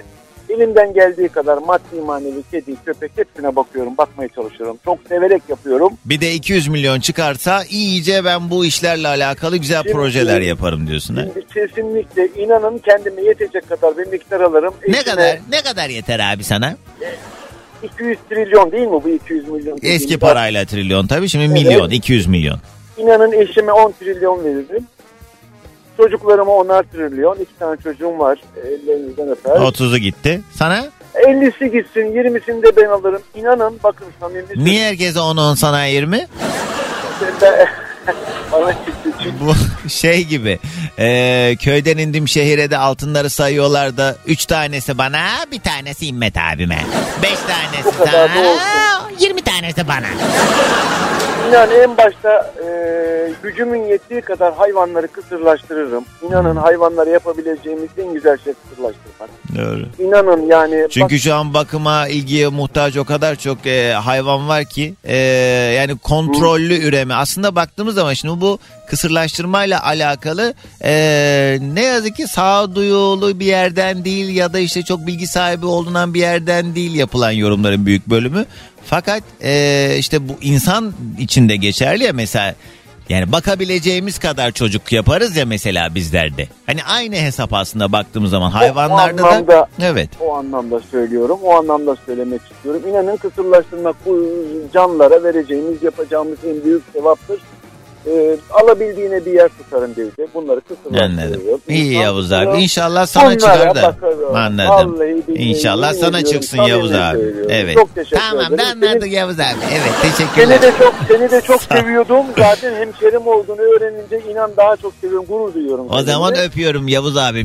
elimden geldiği kadar maddi manevi kedi, köpek hepsine bakıyorum, bakmaya çalışıyorum. Çok severek yapıyorum. Bir de 200 milyon çıkarsa iyice ben bu işlerle alakalı güzel Şimdi- projeler yaparım diyorsun? Şimdi kesinlikle inanın kendime yetecek kadar bir miktar alırım. Ne Eşime kadar ne kadar yeter abi sana? 200 trilyon değil mi bu 200 milyon? Eski parayla trilyon tabii şimdi Evet. milyon 200 milyon. İnanın eşime 10 trilyon veririm. Çocuklarıma 10'ar trilyon. iki tane çocuğum var. Ellerinizden öper. 30'u gitti. Sana? 50'si gitsin 20'sini de ben alırım. İnanın bakın samimi Niye herkese 10 10 sana 20? söylüyorum. Bana çıktı çünkü. Bu şey gibi e, köyden indim şehire de altınları sayıyorlar da 3 tanesi bana bir tanesi İmmet abime. 5 tanesi sana olsun. 20 tanesi bana. İnan en başta e, gücümün yettiği kadar hayvanları kısırlaştırırım. İnanın hayvanlara yapabileceğimiz en güzel şey kısırlaştırmak. Doğru. İnanın yani Çünkü şu an bakıma ilgiye muhtaç o kadar çok e, hayvan var ki e, yani kontrollü üreme. Aslında baktığımız zaman şimdi bu kısırlaştırmayla alakalı e, ne yazık ki sağduyulu bir yerden değil ya da işte çok bilgi sahibi olunan bir yerden değil yapılan yorumların büyük bölümü. Fakat e, işte bu insan içinde geçerli ya mesela yani bakabileceğimiz kadar çocuk yaparız ya mesela bizlerde. Hani aynı hesap aslında baktığımız zaman hayvanlarda da anlamda- evet. o anlamda söylüyorum. O anlamda söylemek istiyorum. İnanın kısırlaştırmak bu canlara vereceğimiz yapacağımız en büyük sevaptır. E, alabildiğine bir yer tutarım dedi. Bunları kısırlaştırıyorum. İyi Yavuz abi. İnşallah sana Bunlara çıkar da. bakarım. Anladım. İnşallah sana çıksın Yavuz abi. söylüyorum. Evet. Çok teşekkür Tamam ederim. ben anladık Yavuz abi. Evet Seni teşekkürler. de çok seni de çok seviyordum. Zaten hemşerim olduğunu öğrenince inan daha çok seviyorum. Gurur duyuyorum. O zaman seninle. öpüyorum Yavuz abi.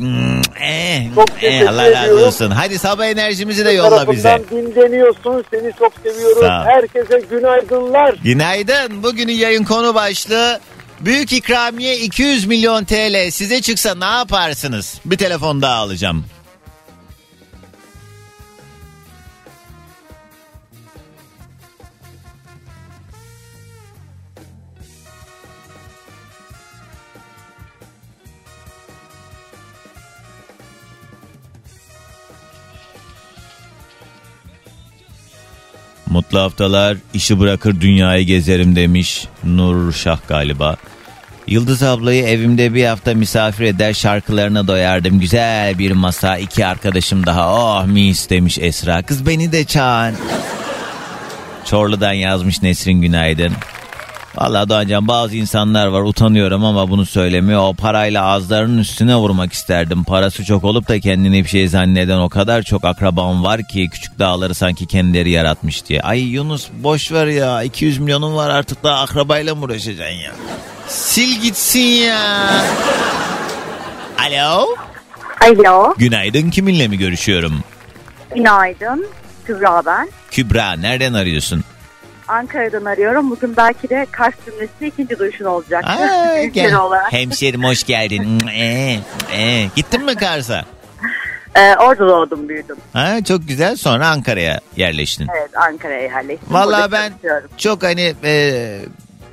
Eh, Çok eh, teşekkür Allah razı ediyorum. olsun. Hadi sabah enerjimizi de yolla bize. dinleniyorsun. Seni çok seviyorum. Herkese günaydınlar. Günaydın. Bugünün yayın konu başlığı Büyük ikramiye 200 milyon TL size çıksa ne yaparsınız? Bir telefon daha alacağım. Mutlu haftalar, işi bırakır dünyayı gezerim demiş Nur Şah galiba. Yıldız ablayı evimde bir hafta misafir eder şarkılarına doyardım. Güzel bir masa, iki arkadaşım daha. Oh mis demiş Esra. Kız beni de çağır. Çorlu'dan yazmış Nesrin Günaydın. Valla Doğancan bazı insanlar var utanıyorum ama bunu söylemiyor. O parayla ağızlarının üstüne vurmak isterdim. Parası çok olup da kendini bir şey zanneden o kadar çok akrabam var ki küçük dağları sanki kendileri yaratmış diye. Ay Yunus boş ver ya 200 milyonun var artık daha akrabayla mı uğraşacaksın ya? Sil gitsin ya. Alo. Alo, Günaydın kiminle mi görüşüyorum? günaydın. Kübra ben. Kübra nereden arıyorsun? Ankara'dan arıyorum. Bugün belki de Kars cümlesi ikinci duyuşun olacak. Aa, gel. Hemşerim hoş geldin. Ee, ee. Gittin mi Kars'a? Ee, orada doğdum, büyüdüm. Ha, çok güzel sonra Ankara'ya yerleştin. Evet, Ankara'ya yerleştim. Burada ben çok hani e,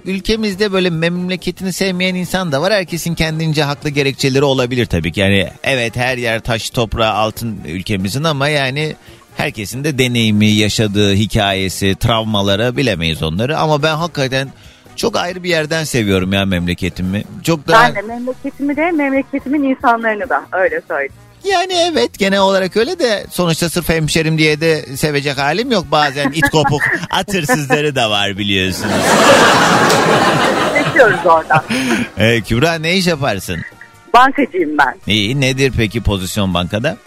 ülkemizde böyle memleketini sevmeyen insan da var. Herkesin kendince haklı gerekçeleri olabilir tabii ki. Yani evet her yer taş toprağı altın ülkemizin ama yani herkesin de deneyimi, yaşadığı hikayesi, travmaları bilemeyiz onları. Ama ben hakikaten çok ayrı bir yerden seviyorum ya memleketimi. Çok da Ben de memleketimi de memleketimin insanlarını da öyle söyleyeyim. yani evet genel olarak öyle de sonuçta sırf hemşerim diye de sevecek halim yok. Bazen it kopuk at hırsızları da var biliyorsunuz. Geçiyoruz oradan. Ee, Kübra ne iş yaparsın? Bankacıyım ben. İyi nedir peki pozisyon bankada?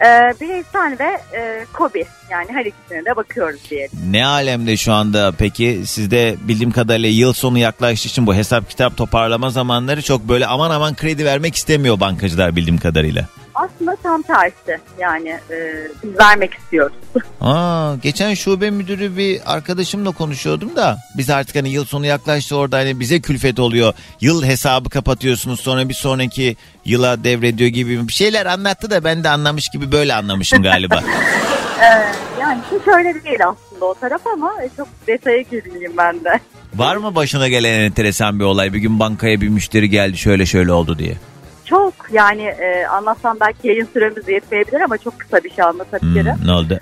Ee, bireysel ve e, kobi yani her ikisine de bakıyoruz diyelim. Ne alemde şu anda peki sizde bildiğim kadarıyla yıl sonu yaklaştığı için bu hesap kitap toparlama zamanları çok böyle aman aman kredi vermek istemiyor bankacılar bildiğim kadarıyla. Aslında tam tersi yani e, biz vermek istiyoruz. Aa, geçen şube müdürü bir arkadaşımla konuşuyordum da biz artık hani yıl sonu yaklaştı orada hani bize külfet oluyor. Yıl hesabı kapatıyorsunuz sonra bir sonraki yıla devrediyor gibi bir şeyler anlattı da ben de anlamış gibi böyle anlamışım galiba. Yani hiç öyle değil aslında o taraf ama e, çok detaya girmeyeyim ben de. Var mı başına gelen enteresan bir olay? Bir gün bankaya bir müşteri geldi şöyle şöyle oldu diye. Çok yani e, anlatsam belki yayın süremiz yetmeyebilir ama çok kısa bir şey anlatabilirim. Hmm, ne oldu?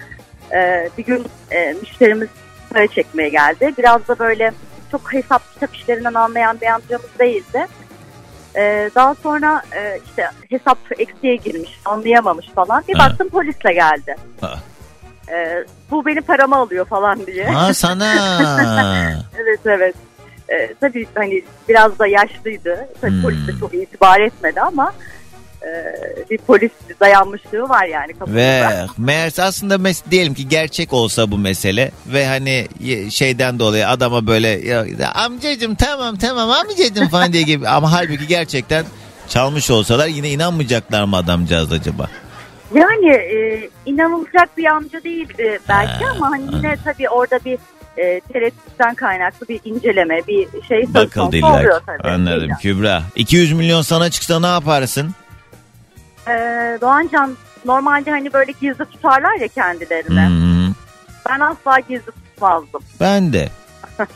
Ee, bir gün e, müşterimiz para çekmeye geldi. Biraz da böyle çok hesap kitap işlerinden anlayan bir amcamız değildi. Ee, daha sonra e, işte hesap eksiğe girmiş, anlayamamış falan. Bir Ha. baktım polisle geldi. Ha. Ee, bu benim paramı alıyor falan diye. Ha sana. evet evet. Ee, tabii hani biraz da yaşlıydı. Tabii Hmm. polis de çok itibar etmedi ama e, bir polis dayanmışlığı var yani kapımızda. Ve meğerse aslında mes- diyelim ki gerçek olsa bu mesele ve hani şeyden dolayı adama böyle ya amcacım tamam tamam amcacım falan diye gibi ama halbuki gerçekten çalmış olsalar yine inanmayacaklar mı adamcağız acaba? Yani e, inanılacak bir amca değildi belki Ha, ama hani yine tabii orada bir e, tereddütten kaynaklı bir inceleme, bir şey söz Bakıldı konusu illa. oluyor tabii. Anladım İlla. Kübra. 200 milyon sana çıksa ne yaparsın? E, Doğancan normalde hani böyle gizli tutarlar ya kendilerine. Hmm, Ben asla gizli tutmazdım. ben de.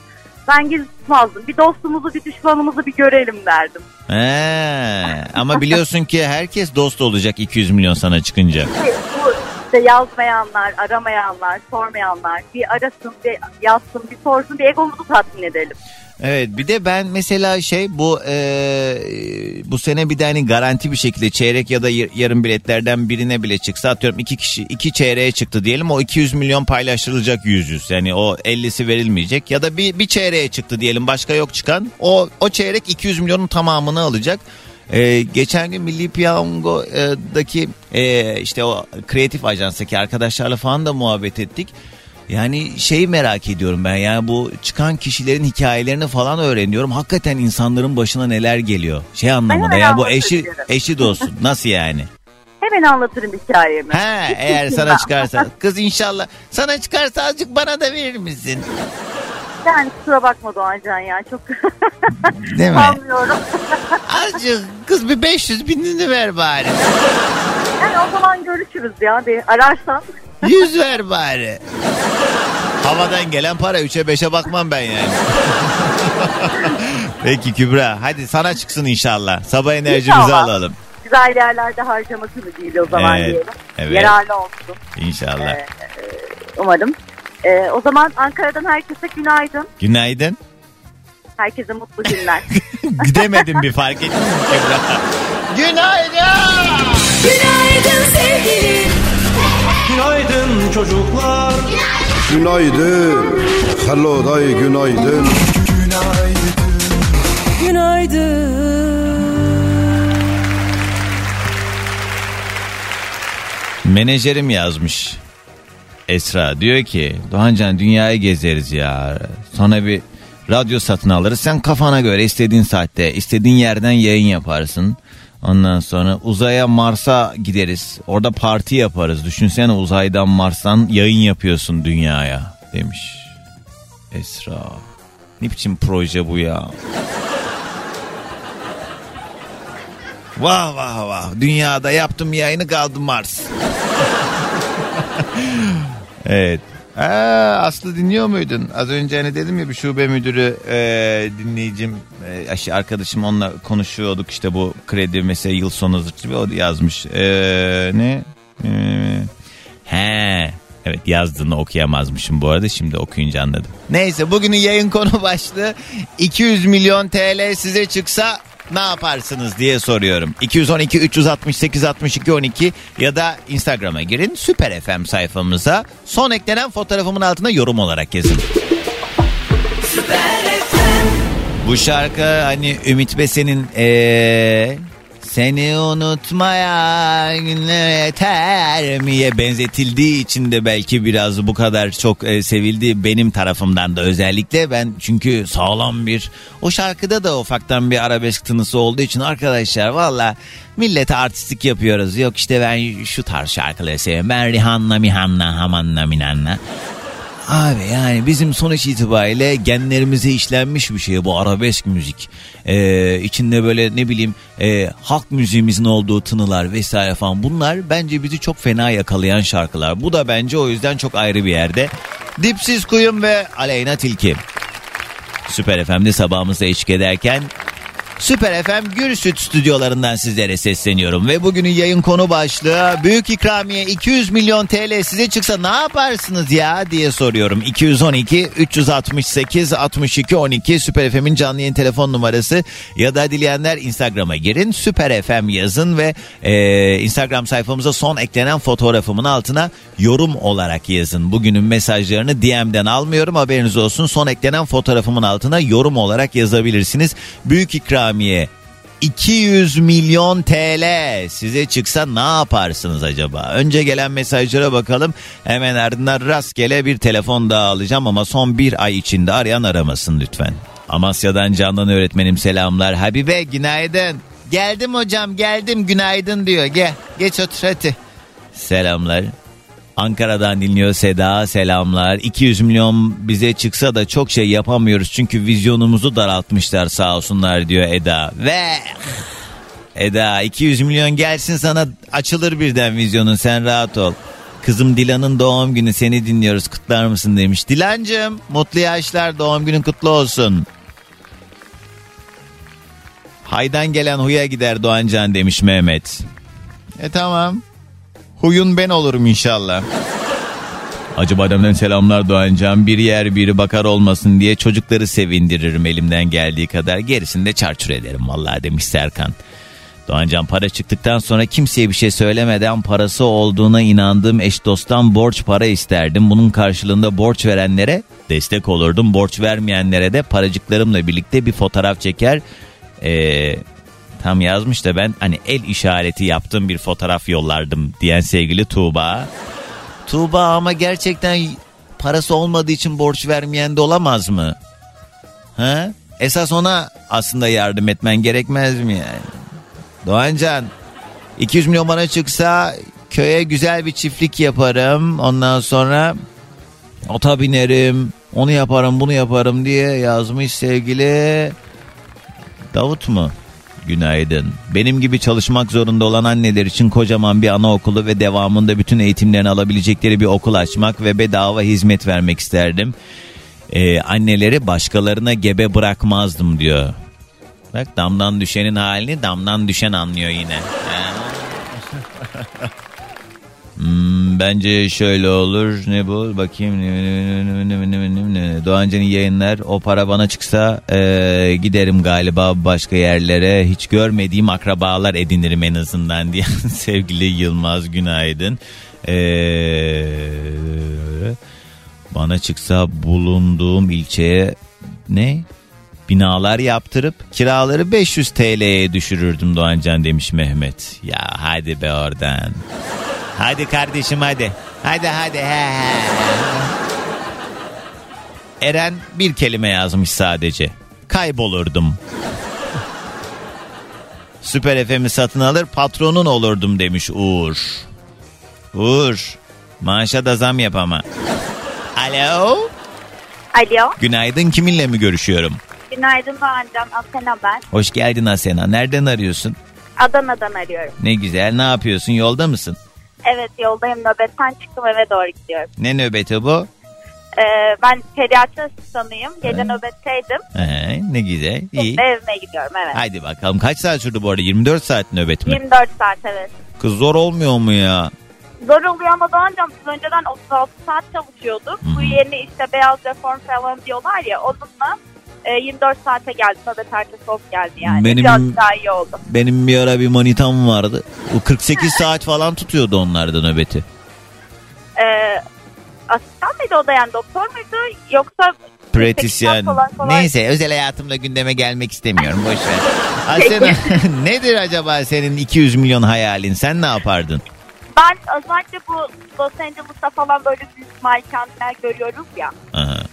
Ben gizli tutmazdım. Bir dostumuzu bir düşmanımızı bir görelim derdim. He, ama biliyorsun ki herkes dost olacak 200 milyon sana çıkınca. Bu işte yazmayanlar, aramayanlar, sormayanlar bir arasın, bir yazsın, bir sorsun, bir egomuzu tatmin edelim. Evet bir de ben mesela şey bu e, bu sene bir de hani garanti bir şekilde çeyrek ya da yarım biletlerden birine bile çıksa atıyorum iki kişi iki çeyreğe çıktı diyelim o 200 milyon paylaştırılacak yüz yüz yani o 50'si verilmeyecek ya da bir bir çeyreğe çıktı diyelim başka yok çıkan o o çeyrek 200 milyonun tamamını alacak. Ee, geçen gün Milli Piyango'daki e, işte o kreatif ajanstaki arkadaşlarla falan da muhabbet ettik. Yani şeyi merak ediyorum ben yani bu çıkan kişilerin hikayelerini falan öğreniyorum. Hakikaten insanların başına neler geliyor. Şey anlamında yani bu eşi eşi dostun nasıl yani? Hemen anlatırım hikayemi. He eğer sana çıkarsa kız inşallah sana çıkarsa azıcık bana da verir misin? Yani kusura bakma Doğancan ya çok Değil mi? Azıcık kız bir 500 binini ver bari. Yani o zaman görüşürüz ya bir ararsan. 100 ver bari. Havadan gelen para 3'e 5'e bakmam ben yani. Peki Kübra hadi sana çıksın inşallah. Sabah enerjimizi İnşallah. alalım. Güzel yerlerde harcamasını değil o zaman Evet, diyelim. evet. Yararlı olsun İnşallah. Ee, umarım. Ee, o zaman Ankara'dan herkese günaydın. Günaydın. Herkese mutlu günler. Gidemedim bir fark Kübra? Günaydın. Günaydın sevgilim. Günaydın çocuklar. Günaydın. Hello day günaydın. Menajerim yazmış. Esra diyor ki Doğancan dünyayı gezeriz ya. Sonra bir radyo satın alırız. Sen kafana göre istediğin saatte istediğin yerden yayın yaparsın. Ondan sonra uzaya Mars'a gideriz. Orada parti yaparız. Düşünsene uzaydan Mars'tan yayın yapıyorsun dünyaya demiş. Esra. Ne biçim proje bu ya? Vah vah vah. Dünyada yaptım yayını kaldı Mars. evet. Aa, Aslı dinliyor muydun? Az önce hani dedim ya bir şube müdürü e, dinleyicim e, aşı- arkadaşım onunla konuşuyorduk işte bu kredi mesela yıl sonu zırtı bir o yazmış. E, ne? E, he evet. yazdığını okuyamazmışım bu arada şimdi okuyunca anladım. Neyse bugünün yayın konu başlığı 200 milyon TL size çıksa ne yaparsınız diye soruyorum. 212 368 62 12 ya da Instagram'a girin Süper FM sayfamıza son eklenen fotoğrafımın altına yorum olarak yazın. Bu şarkı hani Ümit Besen'in ee, seni unutmaya günler yeter miye benzetildiği için de belki biraz bu kadar çok e, sevildi benim tarafımdan da. Özellikle ben çünkü sağlam bir o şarkıda da ufaktan bir arabesk tınısı olduğu için arkadaşlar valla millete artistik yapıyoruz. Yok işte ben şu tarz şarkıları seviyorum. Ben Rihanna Mihanna Hamanna Minanna Abi yani bizim sonuç itibariyle genlerimize işlenmiş bir şey bu arabesk müzik. Ee, içinde böyle ne bileyim e, halk müziğimizin olduğu tınılar vesaire falan bunlar bence bizi çok fena yakalayan şarkılar. Bu da bence o yüzden çok ayrı bir yerde. Dipsiz Kuyum ve Aleyna Tilki. Süper FM'de sabahımıza eşlik ederken Süper FM Gürsüt stüdyolarından sizlere sesleniyorum. Ve bugünün yayın konu başlığı büyük ikramiye 200 milyon TL size çıksa ne yaparsınız ya diye soruyorum. 212 368 62 12 Süper FM'in canlı yayın telefon numarası ya da dileyenler Instagram'a girin. Süper FM yazın ve e, Instagram sayfamıza son eklenen fotoğrafımın altına yorum olarak yazın. Bugünün mesajlarını DM'den almıyorum haberiniz olsun. Son eklenen fotoğrafımın altına yorum olarak yazabilirsiniz. Büyük ikramiye 200 milyon TL size çıksa ne yaparsınız acaba? Önce gelen mesajlara bakalım. Hemen ardından rastgele bir telefon daha alacağım ama son bir ay içinde arayan aramasın lütfen. Amasya'dan Candan öğretmenim selamlar. Habibe günaydın. Geldim hocam geldim günaydın diyor. Gel geç otur hadi. Selamlar. Ankara'dan dinliyor Seda selamlar. 200 milyon bize çıksa da çok şey yapamıyoruz çünkü vizyonumuzu daraltmışlar sağ olsunlar diyor Eda. Ve Eda 200 milyon gelsin sana açılır birden vizyonun sen rahat ol. Kızım Dilan'ın doğum günü seni dinliyoruz kutlar mısın demiş. Dilancım mutlu yaşlar doğum günün kutlu olsun. Haydan gelen huya gider Doğancan demiş Mehmet. E tamam. Huyun ben olurum inşallah. Acaba adamdan selamlar Doğancan. Bir yer biri bakar olmasın diye çocukları sevindiririm elimden geldiği kadar. Gerisini de çarçur ederim vallahi demiş Serkan. Doğancan para çıktıktan sonra kimseye bir şey söylemeden parası olduğuna inandığım eş dosttan borç para isterdim. Bunun karşılığında borç verenlere destek olurdum. Borç vermeyenlere de paracıklarımla birlikte bir fotoğraf çeker. Ee, tam yazmış da ben hani el işareti yaptığım bir fotoğraf yollardım diyen sevgili Tuğba. Tuğba ama gerçekten parası olmadığı için borç vermeyen de olamaz mı? Ha? Esas ona aslında yardım etmen gerekmez mi yani? Doğancan 200 milyon bana çıksa köye güzel bir çiftlik yaparım. Ondan sonra ota binerim. Onu yaparım bunu yaparım diye yazmış sevgili Davut mu? Günaydın. Benim gibi çalışmak zorunda olan anneler için kocaman bir anaokulu ve devamında bütün eğitimlerini alabilecekleri bir okul açmak ve bedava hizmet vermek isterdim. Ee, anneleri başkalarına gebe bırakmazdım diyor. Bak damdan düşenin halini damdan düşen anlıyor yine. Hmm, bence şöyle olur. Ne bu? Bakayım. Doğancan'ın yayınlar. O para bana çıksa e, giderim galiba başka yerlere. Hiç görmediğim akrabalar edinirim en azından diye. Sevgili Yılmaz günaydın. Eee bana çıksa bulunduğum ilçeye ne? Binalar yaptırıp kiraları 500 TL'ye düşürürdüm Doğancan demiş Mehmet. Ya hadi be oradan. Hadi kardeşim hadi. Hadi hadi. He, he. Eren bir kelime yazmış sadece. Kaybolurdum. Süper FM'i satın alır patronun olurdum demiş Uğur. Uğur maaşa da zam yap ama. Alo. Alo. Günaydın kiminle mi görüşüyorum? Günaydın Doğancan. Asena ben. Hoş geldin Asena. Nereden arıyorsun? Adana'dan arıyorum. Ne güzel. Ne yapıyorsun? Yolda mısın? Evet yoldayım nöbetten çıktım eve doğru gidiyorum. Ne nöbeti bu? Ee, ben pediatri asistanıyım. Gece nöbetteydim. Ee, ne güzel. İyi. Şimdi evime gidiyorum evet. Haydi bakalım. Kaç saat sürdü bu arada? 24 saat nöbet mi? 24 saat evet. Kız zor olmuyor mu ya? Zor oluyor ama Doğancan biz önceden 36 saat çalışıyorduk. Bu yeni işte beyaz reform falan diyorlar ya onunla e, 24 saate geldi. Nöbet ertesi of geldi yani. Benim- Biraz daha iyi oldu. Benim bir ara bir manitam vardı. O 48 saat falan tutuyordu onlarda nöbeti. E, asistan mıydı o da yani doktor muydu yoksa Pratisyen. falan falan. Neyse özel hayatımla gündeme gelmek istemiyorum. Boş ver. Asena, nedir acaba senin 200 milyon hayalin? Sen ne yapardın? Ben özellikle bu Los Angeles'ta falan böyle büyük malikaneler görüyoruz ya.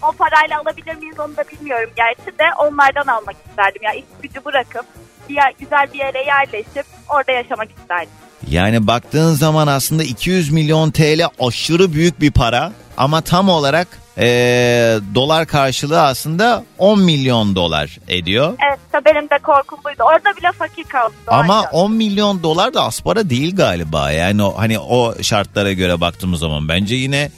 O parayla alabilir miyiz onu da bilmiyorum gerçi de onlardan almak isterdim. Ya iş gücü bırakıp bir yer- güzel bir yere yerleşip orada yaşamak isterdim. Yani baktığın zaman aslında 200 milyon TL aşırı büyük bir para. Ama tam olarak eee, dolar karşılığı aslında 10 milyon dolar ediyor. Evet işte benim de korkum buydu. Orada bile fakir kaldım. Ama 10 milyon dolar da az para değil galiba. Yani o, hani o şartlara göre baktığımız zaman bence yine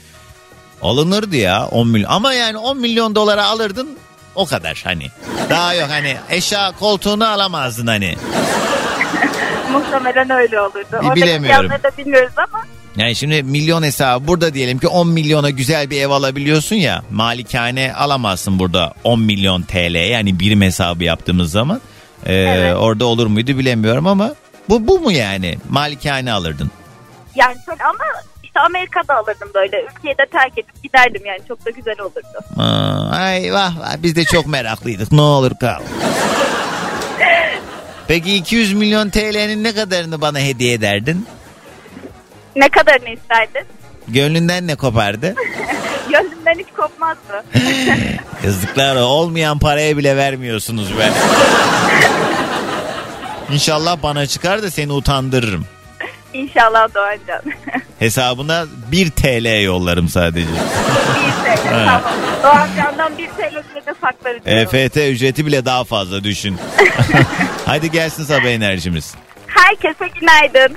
alınırdı ya 10 milyon. Ama yani 10 milyon dolara alırdın o kadar hani. Daha yok hani eşya koltuğunu alamazdın hani. Muhtemelen öyle olurdu. Oradaki bilemiyorum. da bilmiyoruz ama Yani şimdi milyon hesabı burada diyelim ki 10 milyona güzel bir ev alabiliyorsun ya. Malikane alamazsın burada 10 milyon TL yani birim hesabı yaptığımız zaman. Ee, Orada olur muydu bilemiyorum ama bu bu mu yani? Malikane alırdın. yani şöyle ama işte Amerika'da alırdım böyle. Ülkeyi de terk edip giderdim yani çok da güzel olurdu. Aa, ay vah vah biz de çok meraklıydık ne olur kal. Peki 200 milyon TL'nin ne kadarını bana hediye ederdin? Ne kadarını isterdin? Gönlünden ne kopardı? Gönlümden hiç kopmazdı. Yazıklar olmayan paraya bile vermiyorsunuz be. İnşallah bana çıkar da seni utandırırım. İnşallah Doğancan. Hesabına 1 TL yollarım sadece. 1 TL tamam. Doğancan'dan 1 TL bile de saklarız. EFT ücreti bile daha fazla düşün. Hadi gelsin sabah enerjimiz. Herkese günaydın.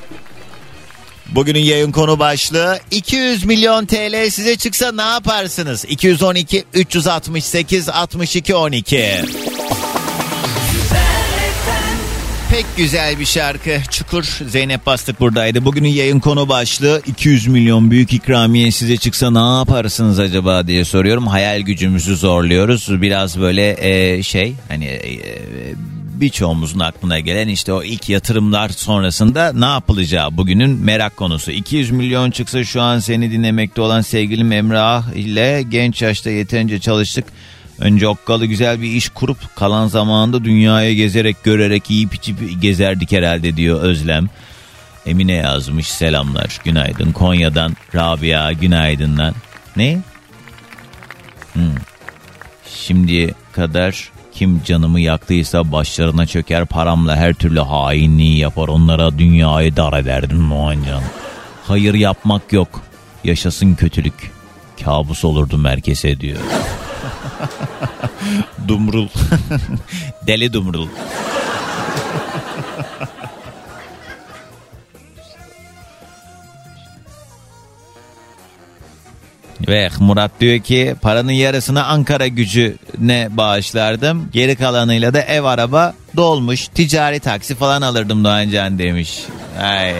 Bugünün yayın konu başlığı 200 milyon TL size çıksa ne yaparsınız? 212 368 62 12. Pek güzel bir şarkı. Çukur Zeynep Bastık buradaydı. Bugünün yayın konu başlığı 200 milyon büyük ikramiye size çıksa ne yaparsınız acaba diye soruyorum. Hayal gücümüzü zorluyoruz. Biraz böyle e, şey hani e, birçoğumuzun aklına gelen işte o ilk yatırımlar sonrasında ne yapılacağı bugünün merak konusu. 200 milyon çıksa şu an seni dinlemekte olan sevgilim Emrah ile genç yaşta yeterince çalıştık. Önce okkalı güzel bir iş kurup kalan zamanında dünyaya gezerek görerek yiyip içip gezerdik herhalde diyor Özlem. Emine yazmış selamlar günaydın Konya'dan Rabia günaydınlar. Ne? Hmm. Şimdiye kadar kim canımı yaktıysa başlarına çöker paramla her türlü hainliği yapar onlara dünyayı dar ederdim Muhancan. Hayır yapmak yok yaşasın kötülük kabus olurdum herkese diyor. Dumrul. Deli Dumrul. Ve Murat diyor ki paranın yarısını Ankara gücüne bağışlardım. Geri kalanıyla da ev araba dolmuş ticari taksi falan alırdım Doğancan demiş. Ay.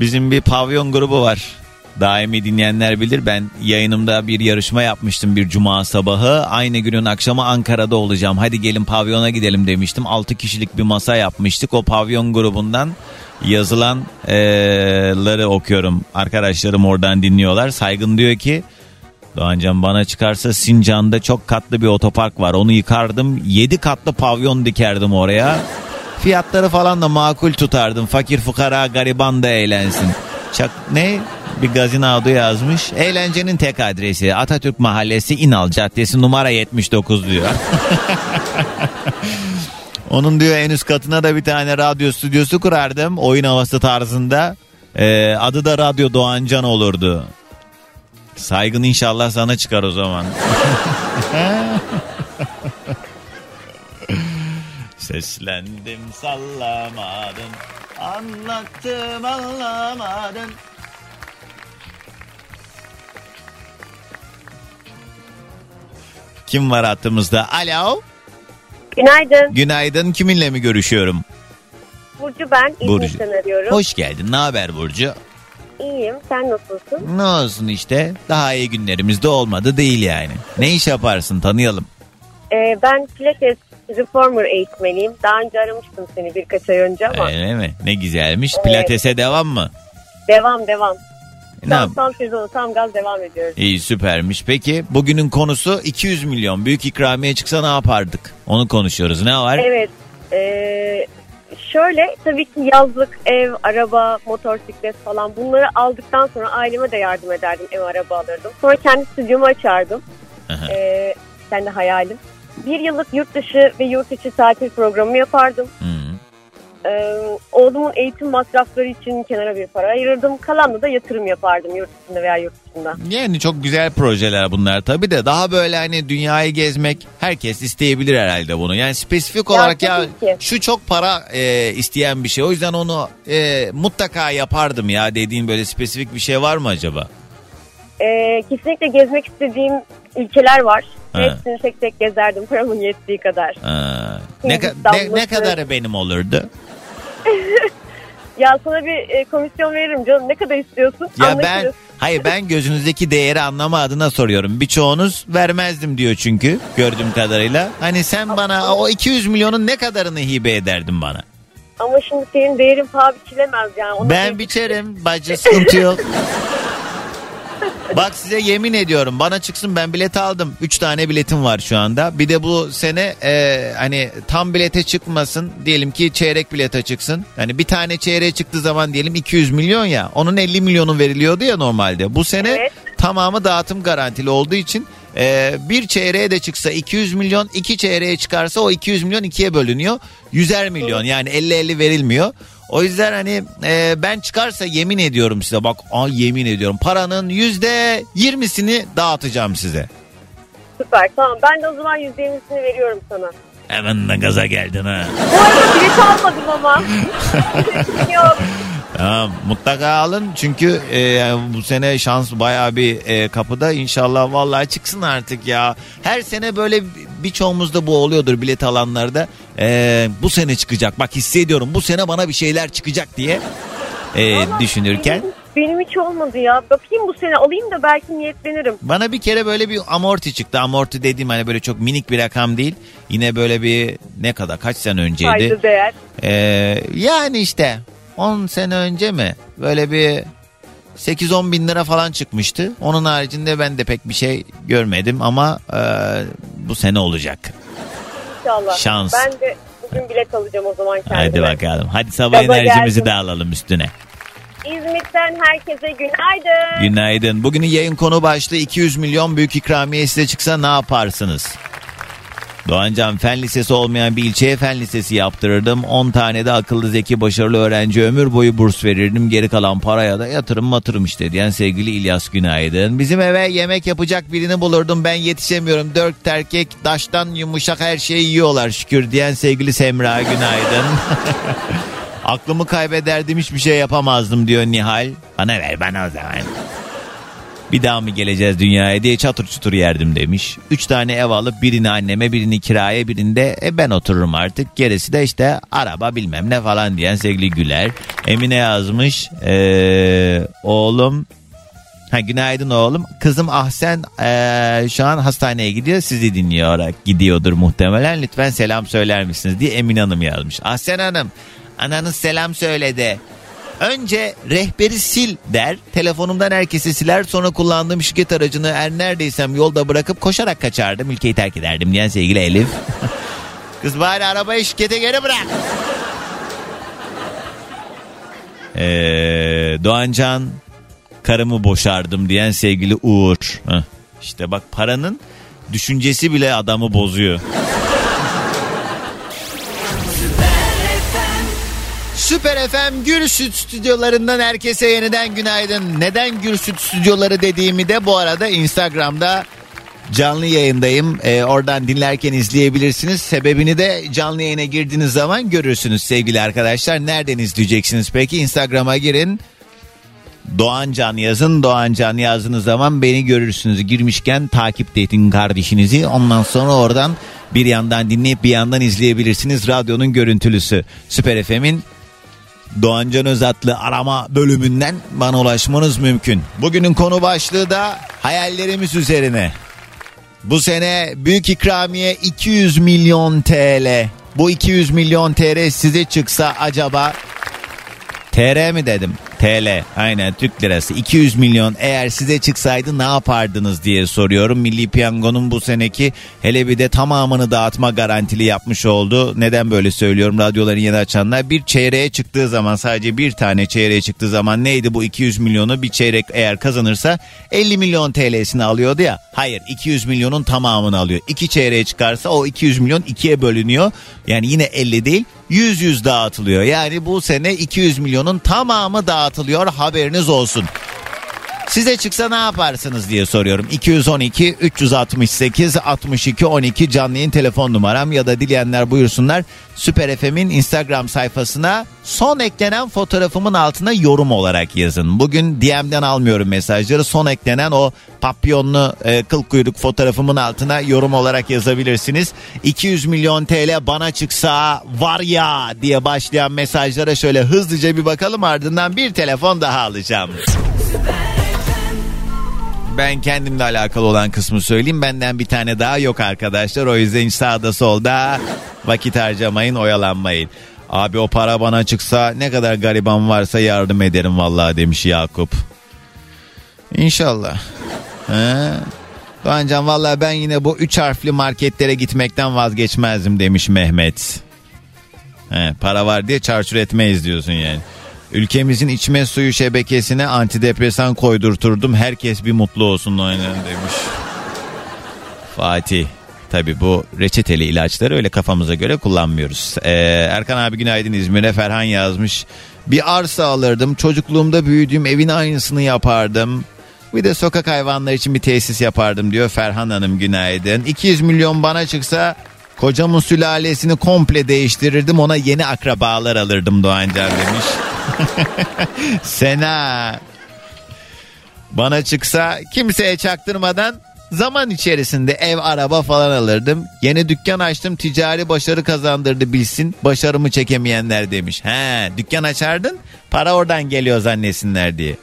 Bizim bir pavyon grubu var. Daimi dinleyenler bilir ben yayınımda bir yarışma yapmıştım bir cuma sabahı. Aynı günün akşamı Ankara'da olacağım. Hadi gelin pavyona gidelim demiştim. 6 kişilik bir masa yapmıştık. O pavyon grubundan yazılanları okuyorum. Arkadaşlarım oradan dinliyorlar. Saygın diyor ki Doğancan bana çıkarsa Sincan'da çok katlı bir otopark var. Onu yıkardım. 7 katlı pavyon dikerdim oraya. Fiyatları falan da makul tutardım. Fakir fukara gariban da eğlensin. Çak ne? Bir gazinodu yazmış. Eğlencenin tek adresi Atatürk Mahallesi İnal Caddesi numara 79 diyor. Onun diyor en üst katına da bir tane radyo stüdyosu kurardım. Oyun havası tarzında. Ee, adı da Radyo Doğancan olurdu. Saygın inşallah sana çıkar o zaman. Seslendim sallamadın. Anlattım anlamadın. Kim var hattımızda? Alo. Günaydın. Günaydın. Kiminle mi görüşüyorum? Burcu ben. Burcu. İzmir'den arıyorum. Hoş geldin. Ne haber Burcu? İyiyim. Sen nasılsın? Ne olsun işte. Daha iyi günlerimizde olmadı değil yani. Ne iş yaparsın tanıyalım. Ee, ben Pilates Reformer eğitmeniyim. Daha önce aramıştım seni birkaç ay önce ama Öyle mi? Ne güzelmiş. Evet. Pilates'e devam mı? devam devam. Ne yap- Tam, tam sezonu tam gaz devam ediyoruz. İyi süpermiş. Peki bugünün konusu 200 milyon. Büyük ikramiye çıksa ne yapardık? Onu konuşuyoruz. Ne var? Evet. Ee, şöyle tabii ki yazlık ev, araba, motosiklet falan bunları aldıktan sonra aileme de yardım ederdim. Ev, araba alırdım. Sonra kendi stüdyomu açardım. Aha. Ee, kendi hayalim. Bir yıllık yurt dışı ve yurt içi tatil programı yapardım. Hı. Ee, oğlumun eğitim masrafları için kenara bir para ayırırdım. Kalanla da yatırım yapardım yurt içinde veya yurt dışında. Yani çok güzel projeler bunlar tabii de daha böyle hani dünyayı gezmek herkes isteyebilir herhalde bunu. Yani spesifik Ya olarak ya tabii ki. şu çok para e, isteyen bir şey. O yüzden onu e, mutlaka yapardım ya dediğin böyle spesifik bir şey var mı acaba? Ee, kesinlikle gezmek istediğim ülkeler var. Hepsini tek tek gezerdim paramın yettiği kadar. Ha. Ne, ka- ne, ne kadarı benim olurdu? Ya sana bir e, komisyon veririm canım. Ne kadar istiyorsun? Ya Anlaşırız. ben hayır ben gözünüzdeki değeri anlama adına soruyorum. Birçoğunuz vermezdim diyor çünkü gördüğüm kadarıyla. Hani sen bana o 200 milyonun ne kadarını hibe ederdin bana? Ama şimdi senin değerin paha biçilemez yani. Ona Ben biçerim bacı sıkıntı yok. Bak size yemin ediyorum bana çıksın ben bilet aldım. 3 tane biletim var şu anda. Bir de bu sene e, hani tam bilete çıkmasın. Diyelim ki çeyrek bilete çıksın. Hani bir tane çeyreğe çıktığı zaman diyelim 200 milyon ya. Onun 50 milyonu veriliyordu ya normalde. Bu sene Evet. tamamı dağıtım garantili olduğu için e, bir çeyreğe de çıksa 200 milyon, iki çeyreğe çıkarsa o 200 milyon ikiye bölünüyor. 100'er milyon yani 50-50 verilmiyor. O yüzden hani e, ben çıkarsa yemin ediyorum size bak ay yemin ediyorum paranın yüzde yirmisini dağıtacağım size. Süper tamam. Ben de o zaman %20'sini veriyorum sana. Hemen de gaza geldin ha. Bu arada bilet almadım ama. Yok. Tamam mutlaka alın çünkü e, bu sene şans bayağı bir e, kapıda inşallah vallahi çıksın artık ya. Her sene böyle birçoğumuzda bu oluyordur bilet alanlarda. E, bu sene çıkacak bak hissediyorum bu sene bana bir şeyler çıkacak diye e, düşünürken. Benim hiç olmadı ya. Bakayım bu sene alayım da belki niyetlenirim. Bana bir kere böyle bir amorti çıktı. Amorti dediğim hani böyle çok minik bir rakam değil. Yine böyle bir ne kadar kaç sene önceydi. Kaydı değer. Ee, yani işte 10 sene önce mi böyle bir 8-10 bin lira falan çıkmıştı. Onun haricinde ben de pek bir şey görmedim ama e, bu sene olacak. İnşallah. Şans. Ben de bugün bilet alacağım o zaman kendime. Hadi bakalım. Hadi sabah Gaza enerjimizi geldim. de alalım üstüne. İzmit'ten herkese günaydın. Günaydın. Bugünün yayın konu başlığı 200 milyon büyük ikramiye size çıksa ne yaparsınız? Doğancan fen lisesi olmayan bir ilçeye fen lisesi yaptırırdım. 10 tane de akıllı zeki başarılı öğrenci ömür boyu burs verirdim. Geri kalan paraya da yatırım matırım işte diyen sevgili İlyas günaydın. Bizim eve yemek yapacak birini bulurdum ben yetişemiyorum. Dört erkek daştan yumuşak her şeyi yiyorlar şükür diyen sevgili Semra günaydın. Aklımı kaybederdim hiçbir şey yapamazdım diyor Nihal. Bana ver bana o zaman. Bir daha mı geleceğiz dünyaya diye çatır çutur yerdim demiş. Üç tane ev alıp birini anneme birini kiraya birinde e, ben otururum artık. Gerisi de işte araba bilmem ne falan diyen sevgili Güler. Emine yazmış. Ee, oğlum Ha, günaydın oğlum. Kızım Ahsen ee, şu an hastaneye gidiyor. Sizi dinliyor gidiyordur muhtemelen. Lütfen selam söyler misiniz diye Emine Hanım yazmış. Ahsen Hanım ananız selam söyledi. Önce rehberi sil der. Telefonumdan herkesi siler. Sonra kullandığım şirket aracını her neredeysem yolda bırakıp koşarak kaçardım. Ülkeyi terk ederdim diyen sevgili Elif. Kız bari arabayı şirkete geri bırak. Ee, Doğancan karımı boşardım diyen sevgili Uğur. Heh, işte bak paranın düşüncesi bile adamı bozuyor. Süper FM Gürsüt stüdyolarından herkese yeniden günaydın. Neden Gürsüt stüdyoları dediğimi de bu arada Instagram'da canlı yayındayım. Ee, oradan dinlerken izleyebilirsiniz. Sebebini de canlı yayına girdiğiniz zaman görürsünüz sevgili arkadaşlar. Nereden izleyeceksiniz peki? Instagram'a girin. Doğancan yazın. Doğancan yazdığınız zaman beni görürsünüz. Girmişken takip edin kardeşinizi. Ondan sonra oradan bir yandan dinleyip bir yandan izleyebilirsiniz. Radyonun görüntülüsü. Süper FM'in Doğancan Özatlı arama bölümünden bana ulaşmanız mümkün. Bugünün konu başlığı da hayallerimiz üzerine. Bu sene büyük ikramiye 200 milyon TL. Bu 200 milyon TL size çıksa acaba TR mi dedim? TL aynen Türk lirası 200 milyon eğer size çıksaydı ne yapardınız diye soruyorum. Milli Piyango'nun bu seneki hele bir de tamamını dağıtma garantili yapmış oldu. Neden böyle söylüyorum radyoların yeni açanlar bir çeyreğe çıktığı zaman sadece bir tane çeyreğe çıktığı zaman neydi bu 200 milyonu bir çeyrek eğer kazanırsa 50 milyon TL'sini alıyordu ya. Hayır 200 milyonun tamamını alıyor. İki çeyreğe çıkarsa o 200 milyon ikiye bölünüyor. Yani yine 50 değil 100 100 dağıtılıyor. Yani bu sene 200 milyonun tamamı dağıtılıyor haberiniz olsun. Size çıksa ne yaparsınız diye soruyorum. 212 368 62 12 canlı telefon numaram ya da dileyenler buyursunlar. Süper FM'in Instagram sayfasına son eklenen fotoğrafımın altına yorum olarak yazın. Bugün DM'den almıyorum mesajları. Son eklenen o papyonlu e, kıl kuyruk fotoğrafımın altına yorum olarak yazabilirsiniz. 200 milyon TL bana çıksa var ya diye başlayan mesajlara şöyle hızlıca bir bakalım ardından bir telefon daha alacağım. Ben kendimle alakalı olan kısmı söyleyeyim. Benden bir tane daha yok arkadaşlar. O yüzden sağda solda vakit harcamayın, oyalanmayın. Abi o para bana çıksa ne kadar gariban varsa yardım ederim vallahi demiş Yakup. İnşallah. He? Doğancan vallahi ben yine bu üç harfli marketlere gitmekten vazgeçmezdim demiş Mehmet. He, para var diye çarçur etmeyiz diyorsun yani. Ülkemizin içme suyu şebekesine antidepresan koydurturdum. Herkes bir mutlu olsun aynen demiş. Fatih. Tabi bu reçeteli ilaçları öyle kafamıza göre kullanmıyoruz. Ee, Erkan abi günaydın İzmir'e Ferhan yazmış. Bir arsa alırdım. Çocukluğumda büyüdüğüm evin aynısını yapardım. Bir de sokak hayvanları için bir tesis yapardım diyor Ferhan Hanım günaydın. 200 milyon bana çıksa kocamın sülalesini komple değiştirirdim. Ona yeni akrabalar alırdım Doğancan demiş. Sena. Bana çıksa kimseye çaktırmadan zaman içerisinde ev araba falan alırdım. Yeni dükkan açtım ticari başarı kazandırdı bilsin başarımı çekemeyenler demiş. He dükkan açardın para oradan geliyor zannesinler diye.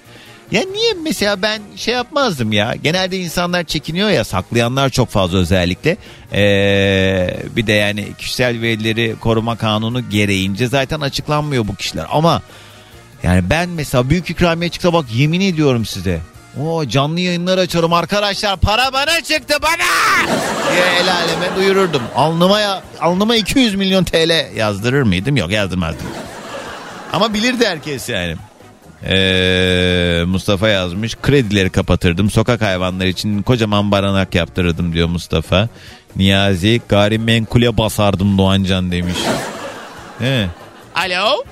Ya niye mesela ben şey yapmazdım ya. Genelde insanlar çekiniyor ya saklayanlar çok fazla özellikle. Ee, bir de yani kişisel verileri koruma kanunu gereğince zaten açıklanmıyor bu kişiler. Ama yani ben mesela büyük ikramiye çıksa bak yemin ediyorum size. O canlı yayınlar açarım arkadaşlar para bana çıktı bana diye el aleme duyururdum. Alnıma, ya, alnıma 200 milyon TL yazdırır mıydım? Yok yazdırmazdım. Ama bilirdi herkes yani. Ee, Mustafa yazmış. Kredileri kapatırdım. Sokak hayvanları için kocaman baranak yaptırırdım diyor Mustafa. Niyazi gayrimenkule basardım Doğancan demiş. He. Alo?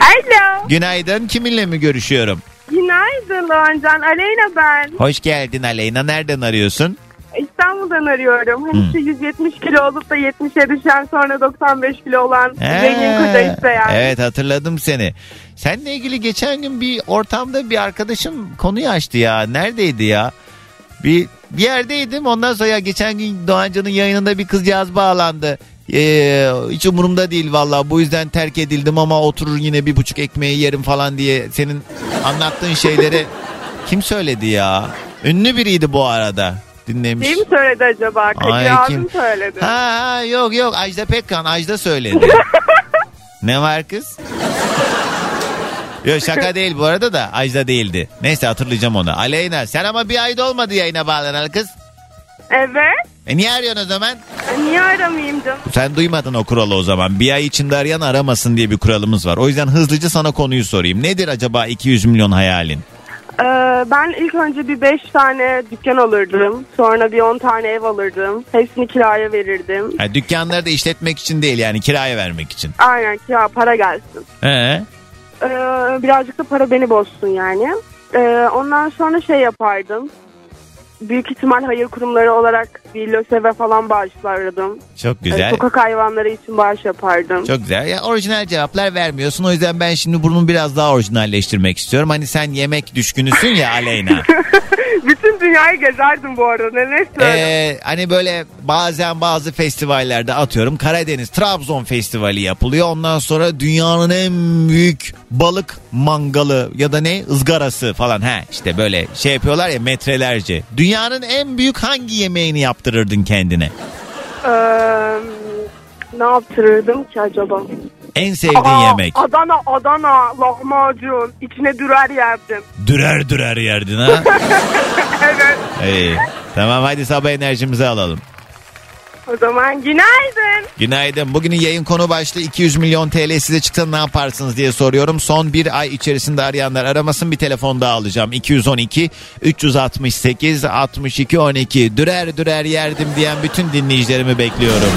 Alo. Günaydın. Kiminle mi görüşüyorum? Günaydın Doğancan. Aleyna ben. Hoş geldin Aleyna. Nereden arıyorsun İstanbul'dan arıyorum. Hani şu 170 kilo olup da 70'e düşen sonra 95 kilo olan He, zengin koca isteyen. Evet hatırladım seni. Seninle ilgili geçen gün bir ortamda bir arkadaşım konuyu açtı ya. Neredeydi ya? Bir, bir yerdeydim ondan sonra ya geçen gün Doğancan'ın yayınında bir kızcağız bağlandı. Ee, hiç umurumda değil valla bu yüzden terk edildim ama oturur yine bir buçuk ekmeği yerim falan diye senin anlattığın şeyleri kim söyledi ya? Ünlü biriydi bu arada dinlemiş. Kim söyledi acaba? Kadir Ay, abim kim? söyledi. Ha, ha yok yok Ajda Pekkan Ajda söyledi. ne var kız? Yok şaka değil bu arada da Ajda değildi. Neyse hatırlayacağım onu. Aleyna sen ama bir ayda olmadı yayına bağlanalı kız. Evet. E niye arıyorsun o zaman? E, Niye aramayayım canım? Sen duymadın o kuralı o zaman. Bir ay içinde arayan aramasın diye bir kuralımız var. O yüzden hızlıca sana konuyu sorayım. Nedir acaba 200 milyon hayalin? Ee, ben ilk önce bir 5 tane dükkan alırdım. Sonra bir 10 tane ev alırdım. Hepsini kiraya verirdim. Ha, dükkanları da işletmek için değil yani kiraya vermek için. Aynen kira para gelsin. Ee, birazcık da para beni bozsun yani. Ee, ondan sonra şey yapardım. Büyük ihtimal hayır kurumları olarak bir LÖSEV'e falan bağışlardım. Çok Ee, güzel. Sokak hayvanları için bağış yapardım. Çok güzel. Ya orijinal cevaplar vermiyorsun. O yüzden ben şimdi bunu biraz daha orijinalleştirmek istiyorum. Hani sen yemek düşkünüsün ya Aleyna. Bütün dünyayı gezerdim bu arada. Ne ne. Ee, hani böyle bazen bazı festivallerde atıyorum Karadeniz Trabzon Festivali yapılıyor. Ondan sonra dünyanın en büyük balık mangalı ya da ne ızgarası falan. He işte böyle şey yapıyorlar ya metrelerce. Dünyanın en büyük hangi yemeğini yaptırırdın kendine? Ee, ne yaptırırdım ki acaba? En sevdiğin Aa, yemek. Adana, Adana, lahmacun. içine dürer yerdim. Dürer dürer yerdin ha. evet. İyi. Tamam hadi sabah enerjimizi alalım. O zaman günaydın. Günaydın. Bugünün yayın konu başlığı 200 milyon TL size çıksa ne yaparsınız diye soruyorum. Son bir ay içerisinde arayanlar aramasın bir telefon daha alacağım. 212 368 62 12 dürer dürer yerdim diyen bütün dinleyicilerimi bekliyorum.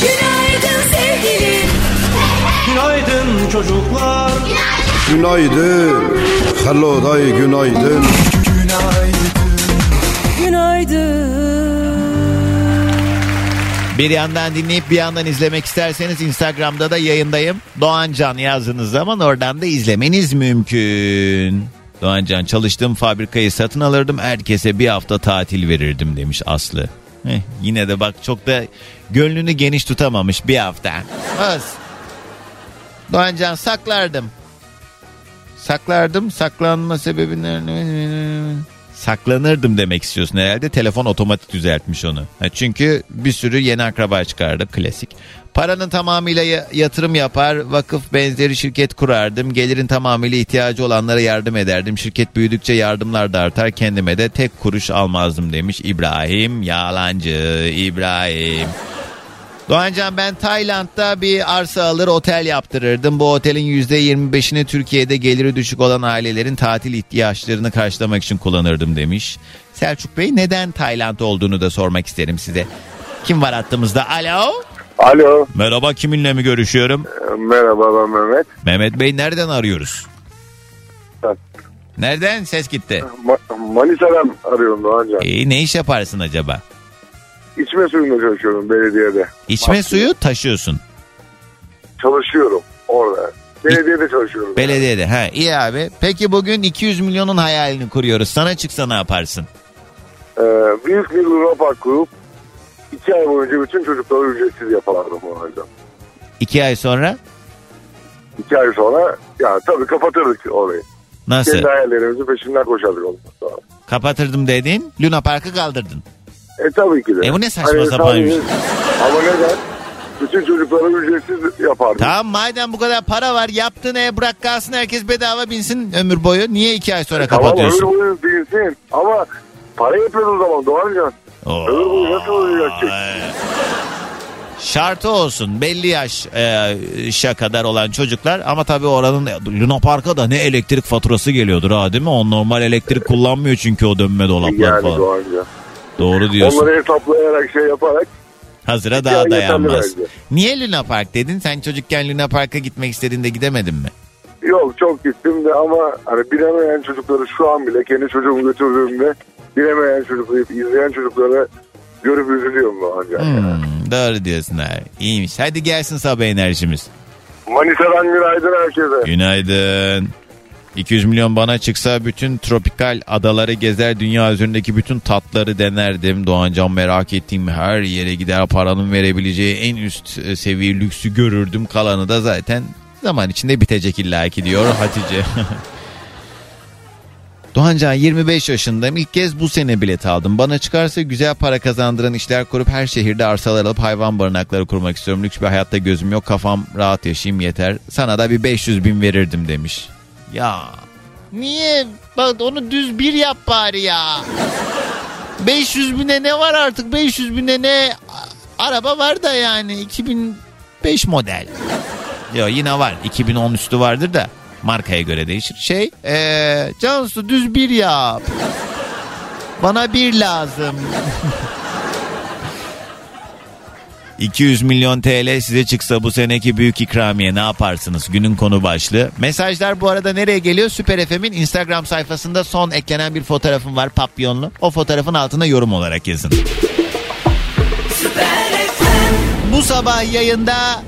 Günaydın sevgilim. Günaydın çocuklar. Günaydın. Hello day günaydın. Bir yandan dinleyip bir yandan izlemek isterseniz Instagram'da da yayındayım. Doğancan yazdığınız zaman oradan da izlemeniz mümkün. Doğancan çalıştığım fabrikayı satın alırdım. Herkese bir hafta tatil verirdim demiş Aslı. Heh, yine de bak çok da gönlünü geniş tutamamış bir hafta. Az. Doğancan saklardım. Saklardım. Saklanma sebebini... Saklanırdım demek istiyorsun herhalde. Telefon otomatik düzeltmiş onu. Çünkü bir sürü yeni akraba çıkardı. Klasik. Paranın tamamıyla ya- yatırım yapar, vakıf benzeri şirket kurardım. Gelirin tamamıyla ihtiyacı olanlara yardım ederdim. Şirket büyüdükçe yardımlar da artar. Kendime de tek kuruş almazdım demiş İbrahim. Yalancı İbrahim. Doğancan ben Tayland'da bir arsa alır otel yaptırırdım. Bu otelin %25'ini Türkiye'de geliri düşük olan ailelerin tatil ihtiyaçlarını karşılamak için kullanırdım demiş. Selçuk Bey neden Tayland olduğunu da sormak isterim size. Kim var hattımızda? Alo. Alo. Merhaba kiminle mi görüşüyorum? Merhaba ben Mehmet. Mehmet Bey nereden arıyoruz? Ben. Nereden? Ses gitti. Ma- Manisa'dan arıyorum Doğancan. İyi ne iş yaparsın acaba? İçme suyunda çalışıyorum belediyede. İçme suyu taşıyorsun. Çalışıyorum orada. Belediyede çalışıyorum. Belediyede. Ha iyi abi. Peki bugün 200 milyonun hayalini kuruyoruz. Sana çıksa ne yaparsın? Ee, büyük bir Park kurup iki ay boyunca bütün çocuklara ücretsiz yapardım Doğancan. İki ay sonra İki ay sonra ya tabii kapatırdık orayı. nasıl? Kendi hayallerimizin peşinden koşardık ondan sonra. Kapatırdım dedin. Luna Park'ı kaldırdın. E tabii ki de. E bu ne saçma Hani sapan şey. Ama neden? Bütün çocuklara ücretsiz yapardık. Tamam madem bu kadar para var yaptın e bırak kalsın herkes bedava binsin ömür boyu. Niye iki ay sonra Tamam kapatıyorsun? ömür boyu bilsin. Ama para yapıyoruz o zaman Doğancan. Ömür boyu nasıl ödeyecek? Şartı olsun belli yaş e, kadar olan çocuklar ama tabii oranın Luna Park'a da ne elektrik faturası geliyordur ha değil mi? O normal elektrik kullanmıyor çünkü o dönme dolaplar Yani falan. Doğancan. Doğru diyorsun. Onları hesaplayarak şey yaparak Hazıra daha dayanmaz. Niye Luna Park dedin? Sen çocukken Luna Park'a gitmek istediğinde gidemedin mi? Yok çok gittim de ama hani bilemeyen çocukları şu an bile kendi çocuğumu götürdüğümde bilemeyen çocukları izleyen çocuklara görüp üzülüyorum Doğancan. Hmm, doğru diyorsun abi. İyiymiş. Hadi gelsin sabah enerjimiz. Manisa'dan günaydın herkese. Günaydın. 200 milyon bana çıksa bütün tropikal adaları gezer dünya üzerindeki bütün tatları denerdim. Doğancan merak ettiğim her yere gider paranın verebileceği en üst e, seviye lüksü görürdüm. Kalanı da zaten zaman içinde bitecek illaki diyor Hatice. Doğancan 25 yaşındayım. İlk kez bu sene bilet aldım. Bana çıkarsa güzel para kazandıran işler kurup her şehirde arsalar alıp hayvan barınakları kurmak istiyorum. Lüks bir hayatta gözüm yok. Kafam rahat yaşayayım yeter. Sana da bir 500 bin verirdim demiş. Ya niye? Bak onu düz bir yap bari ya. 500 bine ne var artık? 500 bine ne? Araba var da yani 2005 model. Yok yine var. 2010 üstü vardır da markaya göre değişir. Şey ee, Cansu düz bir yap. Bana bir lazım. 200 milyon TL size çıksa bu seneki büyük ikramiye ne yaparsınız? Günün konu başlığı. Mesajlar bu arada nereye geliyor? Süper FM'in Instagram sayfasında son eklenen bir fotoğrafım var papyonlu. O fotoğrafın altına yorum olarak yazın. Bu sabah yayında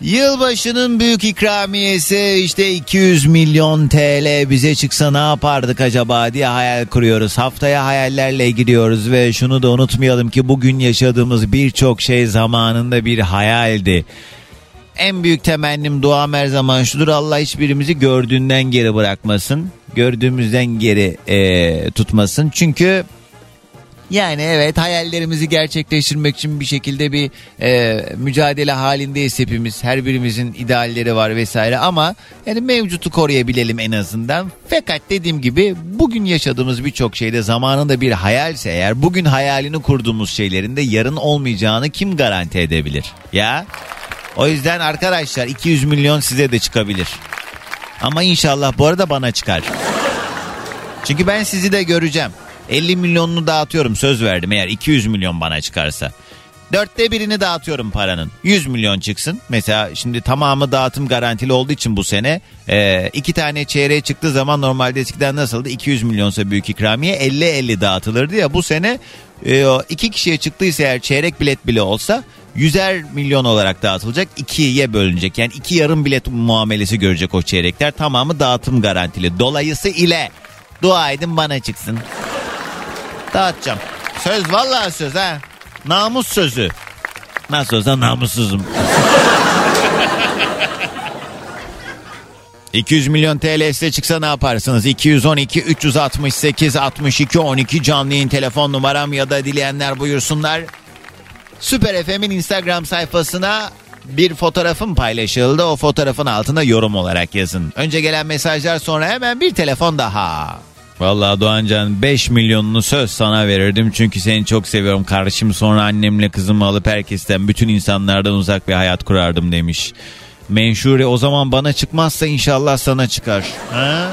Yılbaşının büyük ikramiyesi işte 200 milyon TL bize çıksa ne yapardık acaba diye hayal kuruyoruz. Haftaya hayallerle gidiyoruz ve şunu da unutmayalım ki bugün yaşadığımız birçok şey zamanında bir hayaldi. En büyük temennim duam her zaman şudur Allah hiçbirimizi gördüğünden geri bırakmasın. Gördüğümüzden geri eee, tutmasın. Çünkü yani evet hayallerimizi gerçekleştirmek için bir şekilde bir e, mücadele halindeyiz hepimiz. Her birimizin idealleri var vesaire ama yani mevcutu koruyabilelim en azından. Fakat dediğim gibi bugün yaşadığımız birçok şeyde zamanında bir hayalse eğer bugün hayalini kurduğumuz şeylerin de yarın olmayacağını kim garanti edebilir? Ya o yüzden arkadaşlar 200 milyon size de çıkabilir. Ama inşallah bu arada bana çıkar. Çünkü ben sizi de göreceğim. 50 milyonunu dağıtıyorum söz verdim eğer 200 milyon bana çıkarsa. Dörtte birini dağıtıyorum paranın. 100 milyon çıksın. Mesela şimdi tamamı dağıtım garantili olduğu için bu sene e, iki tane çeyreğe çıktığı zaman normalde eskiden nasıldı? 200 milyonsa büyük ikramiye 50-50 dağıtılırdı ya. Bu sene e, iki kişiye çıktıysa eğer çeyrek bilet bile olsa yüzer milyon olarak dağıtılacak. ikiye bölünecek. Yani iki yarım bilet muamelesi görecek o çeyrekler. Tamamı dağıtım garantili. Dolayısıyla ile dua edin bana çıksın. Dağıtacağım. Söz vallahi söz ha. Namus sözü. Nasıl olsa namussuzum. 200 milyon TL size çıksa ne yaparsınız? 212 368 62 12 canlı yayın telefon numaram ya da dileyenler buyursunlar. Süper FM'in Instagram sayfasına bir fotoğrafım paylaşıldı. O fotoğrafın altına yorum olarak yazın. Önce gelen mesajlar sonra hemen bir telefon daha. Vallahi Doğancan 5 milyonunu söz sana verirdim çünkü seni çok seviyorum kardeşim. Sonra annemle kızımı alıp herkesten bütün insanlardan uzak bir hayat kurardım demiş. Menşure o zaman bana çıkmazsa inşallah sana çıkar. Ha?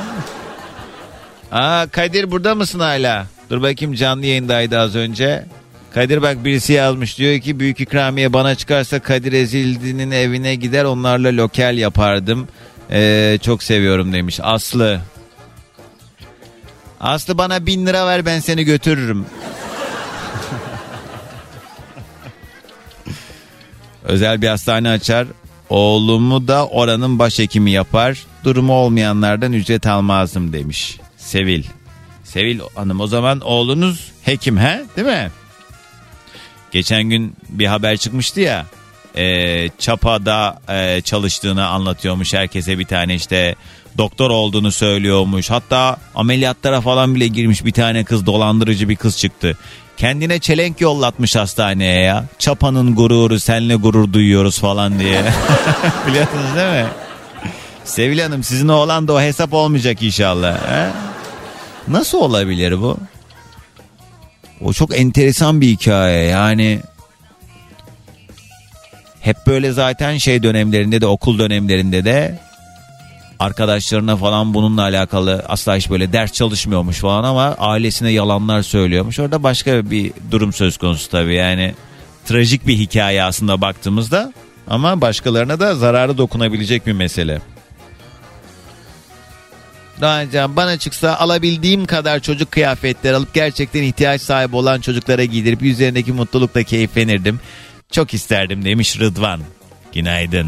Aa Kadir burada mısın hala? Dur bakayım canlı yayındaydı az önce. Kadir bak birisi yazmış diyor ki büyük ikramiye bana çıkarsa Kadir Ezildi'nin evine gider onlarla lokal yapardım. Ee, çok seviyorum demiş. Aslı Aslı bana bin lira ver ben seni götürürüm. Özel bir hastane açar. Oğlumu da oranın başhekimi yapar. Durumu olmayanlardan ücret almazdım demiş. Sevil. Sevil hanım o zaman oğlunuz hekim he değil mi? Geçen gün bir haber çıkmıştı ya. E, Çapa'da e, çalıştığını anlatıyormuş herkese bir tane işte doktor olduğunu söylüyormuş. Hatta ameliyatlara falan bile girmiş bir tane kız dolandırıcı bir kız çıktı. Kendine çelenk yollatmış hastaneye ya. Çapa'nın gururu senle gurur duyuyoruz falan diye. Biliyorsunuz değil mi? Sevil Hanım sizin oğlan da o hesap olmayacak inşallah. He? Nasıl olabilir bu? O çok enteresan bir hikaye yani. Hep böyle zaten şey dönemlerinde de okul dönemlerinde de arkadaşlarına falan bununla alakalı asla hiç böyle ders çalışmıyormuş falan ama ailesine yalanlar söylüyormuş. Orada başka bir durum söz konusu tabii yani trajik bir hikaye aslında baktığımızda ama başkalarına da zararı dokunabilecek bir mesele. Doğancan bana çıksa alabildiğim kadar çocuk kıyafetleri alıp gerçekten ihtiyaç sahibi olan çocuklara giydirip üzerindeki mutlulukla keyiflenirdim. Çok isterdim demiş Rıdvan. Günaydın.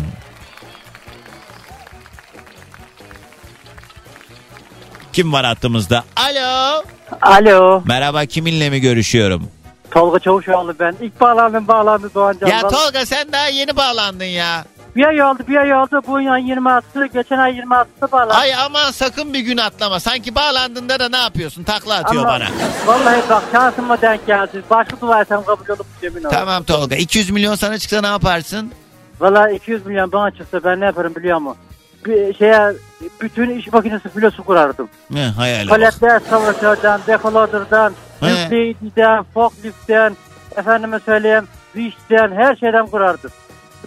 Kim var hattımızda? Alo. Alo. Merhaba kiminle mi görüşüyorum? Tolga Çavuşoğlu ben. İlk bağlandım bağlandı Doğan Can'dan. Ya Tolga sen daha yeni bağlandın ya. Bir ay oldu bir ay oldu. Bu ay 26'sı geçen ay 26'sı bağlandı. Ay aman sakın bir gün atlama. Sanki bağlandığında da ne yapıyorsun? Takla atıyor Ama bana. Vallahi bak şansıma denk geldi. Başka dua etsem kabul olup yemin ederim. Tamam Tolga 200 milyon sana çıksa ne yaparsın? Vallahi 200 milyon bana çıksa ben ne yaparım biliyor musun? Şeye bütün iş makinesi filosu kurardım. Ne hayal. Paletler savaşlardan, dekoloderdan, He. yükleyiciden, forkliftten, efendime söyleyeyim, vişten her şeyden kurardım.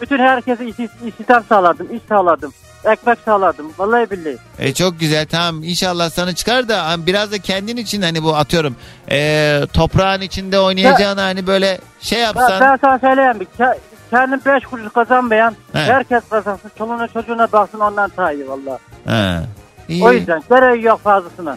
Bütün herkese iş, istihdam sağlardım, iş sağlardım. ekmek sağlardım. Vallahi billahi. E çok güzel tamam inşallah sana çıkar da hani biraz da kendin için hani bu atıyorum e, toprağın içinde oynayacağını hani böyle şey Ben, yapsan. ben sana söyleyeyim. Bir, ke- Kendim beş kuruş kazanmayan He. herkes kazansın. Çoluğuna çocuğuna baksın ondan daha iyi valla. İyi. O yüzden gereği yok fazlasına.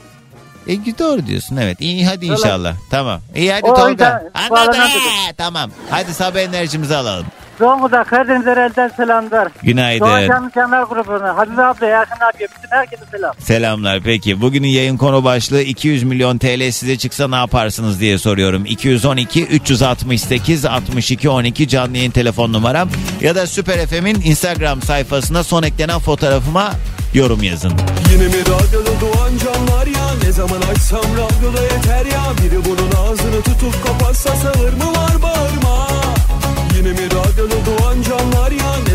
E, doğru diyorsun evet. İyi hadi inşallah. Tamam. İyi hadi O Tolga. Anladım. He, Tamam. Hadi sabah enerjimizi alalım. Zonguldak Karadeniz'e elden selamlar. Günaydın. Doğan Canlı Canlar grubuna. Habibe abla, Yakın abiye, bütün herkese selam. Selamlar peki. Bugünün yayın konu başlığı 200 milyon TL size çıksa ne yaparsınız diye soruyorum. 212 368 62 12 canlı yayın telefon numaram ya da Süper FM'in Instagram sayfasına son eklenen fotoğrafıma yorum yazın. Yine mi radyoda doğan canlar ya Ne zaman açsam radyoda yeter ya Biri bunun ağzını tutup kapatsa sağır mı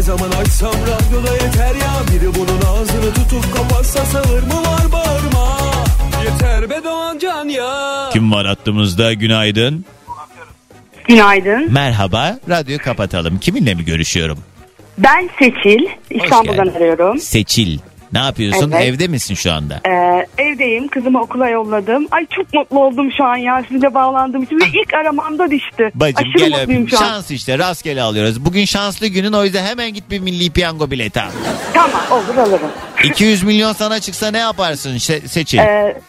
zaman açsam radyoda yeter ya Biri bunun ağzını tutup kapatsa sağır mı var bağırma Yeter be doğan can ya Kim var hattımızda? Günaydın. Günaydın. Merhaba. Radyoyu kapatalım. Kiminle mi görüşüyorum? Ben Seçil. İstanbul'dan arıyorum. Seçil. Ne yapıyorsun? Evet. Evde misin şu anda? Ee, evdeyim. Kızımı okula yolladım. Ay çok mutlu oldum şu an ya. Sizinle bağlandığım için. Ve ilk aramamda düştü. Bacım Aşırı gel mutluyum şu an. Şans işte rastgele alıyoruz. Bugün şanslı günün o yüzden hemen git bir milli piyango bileti al. Tamam olur alırım. 200 milyon sana çıksa ne yaparsın Se- Seçil? Ee,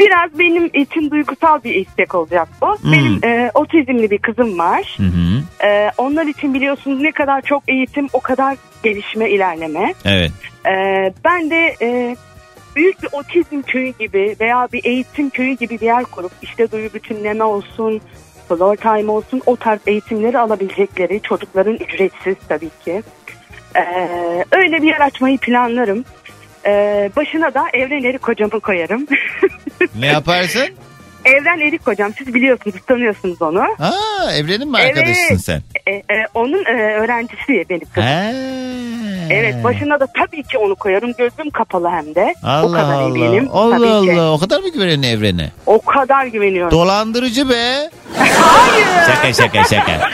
biraz benim için duygusal bir istek olacak bu. Hmm. Benim e, otizmli bir kızım var. Hı hı. Ee, onlar için biliyorsunuz ne kadar çok eğitim o kadar gelişme ilerleme. Evet. Ee, ben de e, büyük bir otizm köyü gibi veya bir eğitim köyü gibi bir yer kurup işte duyu bütünleme olsun, floor time olsun o tarz eğitimleri alabilecekleri çocukların ücretsiz tabii ki. Ee, öyle bir yer açmayı planlarım. Ee, başına da Evren Erik hocamı koyarım. Ne yaparsın? Evren Erik hocam siz biliyorsunuz tanıyorsunuz onu. Aa, Evrenin mi arkadaşısın Evet. sen? E, e, onun e, öğrencisi benim kızım. He. Evet başına da tabii ki onu koyarım gözüm kapalı hem de. o Allah kadar Allah. eminim. Allah tabii ki. Allah. O kadar mı güveniyorsun Evren'e? O kadar güveniyorum. Dolandırıcı be. Hayır. Şaka şaka şaka.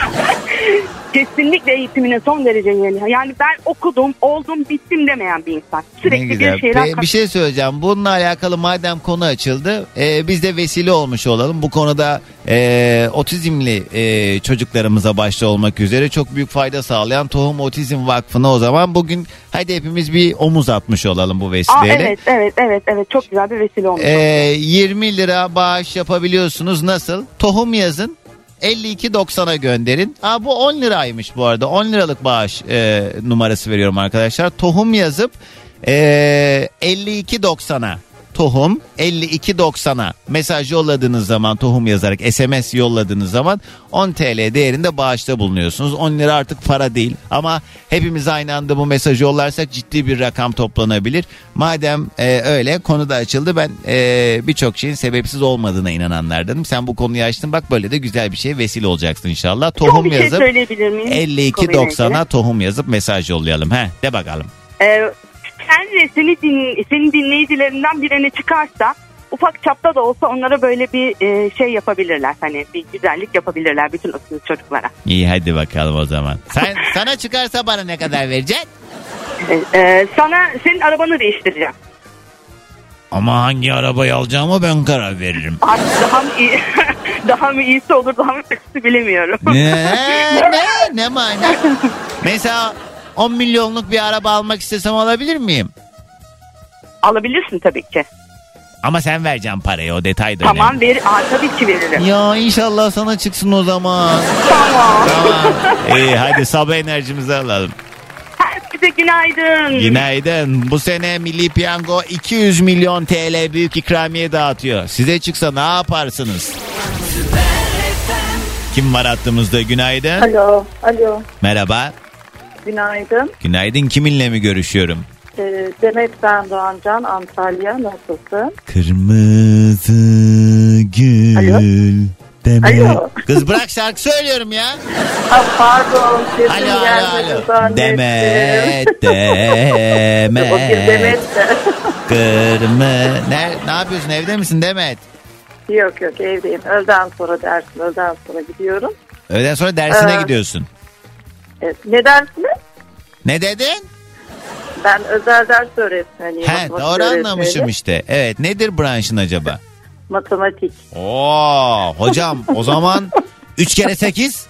Kesinlikle eğitimine son derece yeni. Yani ben okudum, oldum, bittim demeyen bir insan. Sürekli bir şeyler Pe- bir şey söyleyeceğim. Bununla alakalı madem konu açıldı, e, biz de vesile olmuş olalım. Bu konuda e, otizmli e, çocuklarımıza başta olmak üzere çok büyük fayda sağlayan Tohum Otizm Vakfı'na o zaman bugün hadi hepimiz bir omuz atmış olalım bu Aa, vesileyle. evet, evet, evet, evet. Çok güzel bir vesile olmuş. E, 20 lira bağış yapabiliyorsunuz. Nasıl? Tohum yazın. 52.90'a gönderin. Aa, bu 10 liraymış bu arada. 10 liralık bağış e, numarası veriyorum arkadaşlar. Tohum yazıp e, 52.90'a tohum 52.90'a mesaj yolladığınız zaman tohum yazarak SMS yolladığınız zaman 10 TL değerinde bağışta bulunuyorsunuz. 10 lira artık para değil ama hepimiz aynı anda bu mesajı yollarsak ciddi bir rakam toplanabilir. Madem e, öyle konu da açıldı ben e, birçok şeyin sebepsiz olmadığına inananlardanım. Sen bu konuyu açtın bak böyle de güzel bir şey vesile olacaksın inşallah. Tohum şey yazıp söyleyebilir miyim? konuyla 52.90'a ilgili? tohum yazıp mesaj yollayalım. He de bakalım. Ee, sence seni din, senin dinleyicilerinden birine çıkarsa ufak çapta da olsa onlara böyle bir e, şey yapabilirler. Hani bir güzellik yapabilirler bütün o çocuklara. İyi hadi bakalım o zaman. Sen sana çıkarsa bana ne kadar vereceksin? Ee, e, sana senin arabanı değiştireceğim. Ama hangi arabayı alacağımı ben karar veririm. Artık daha mı iyi, daha mı iyisi olur daha mı kötüsü bilemiyorum. ne? Ne? Ne mana? Mesela 10 milyonluk bir araba almak istesem alabilir miyim? Alabilirsin tabii ki. Ama sen vereceksin parayı o detay da Tamam önemli. ver, aa, tabii ki veririm. Ya inşallah sana çıksın o zaman. Tamam. Tamam. İyi hadi sabah enerjimizi alalım. Herkese günaydın. Günaydın. Bu sene Milli Piyango 200 milyon TL büyük ikramiye dağıtıyor. Size çıksa ne yaparsınız? Kim var hattımızda? Günaydın. Alo, alo. Merhaba. Günaydın. Günaydın. Kiminle mi görüşüyorum? Ee, Demet ben Doğancan, Antalya. Nasılsın? Kırmızı gül. Alo? Demet. Alo. Kız bırak şarkı söylüyorum ya. Ha, pardon, sesim Alo alo alo. Demet. Demet Demet. de. Kırmı. Ne, ne yapıyorsun evde misin Demet? yok yok evdeyim. Öğleden sonra dersim, öğleden sonra gidiyorum. Öğleden sonra dersine Ee, gidiyorsun. Ne dersiniz? Ne dedin? Ben özel ders öğretmeniyim. He matematik doğru öğretmeni. anlamışım işte. Evet nedir branşın acaba? Matematik. Oo hocam o zaman 3 kere 8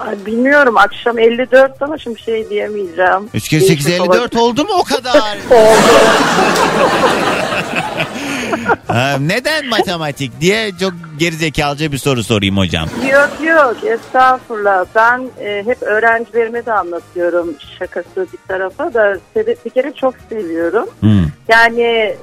Ay, bilmiyorum akşam 54 ama şimdi şey diyemeyeceğim. 3 kere 8 Değişik 54 oldu mu o kadar? Ha, neden matematik diye çok gerizekalıca bir soru sorayım hocam. Yok yok estağfurullah. Ben e, hep öğrencilerime de anlatıyorum şakası bir tarafa da sebe- bir kere çok seviyorum. Hmm. Yani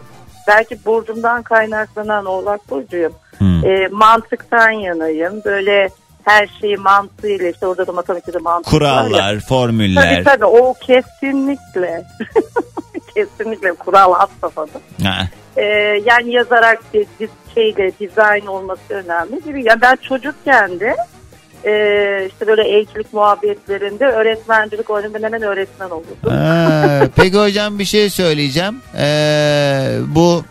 belki burcumdan kaynaklanan oğlak burcuyum. Hmm. E, mantıktan yanayım. Böyle her şeyi mantığıyla işte orada da matematikte mantık var ya. Kurallar, formüller. Tabii tabii o kesinlikle. kesinlikle kural has safhada. Ha. Ee, yani yazarak bir, şeyde dizayn olması önemli gibi. Yani ben çocukken de e, işte böyle eğitilik muhabbetlerinde öğretmencilik oynadım. Hemen öğretmen oldum. Ha, peki hocam bir şey söyleyeceğim. Ee, bu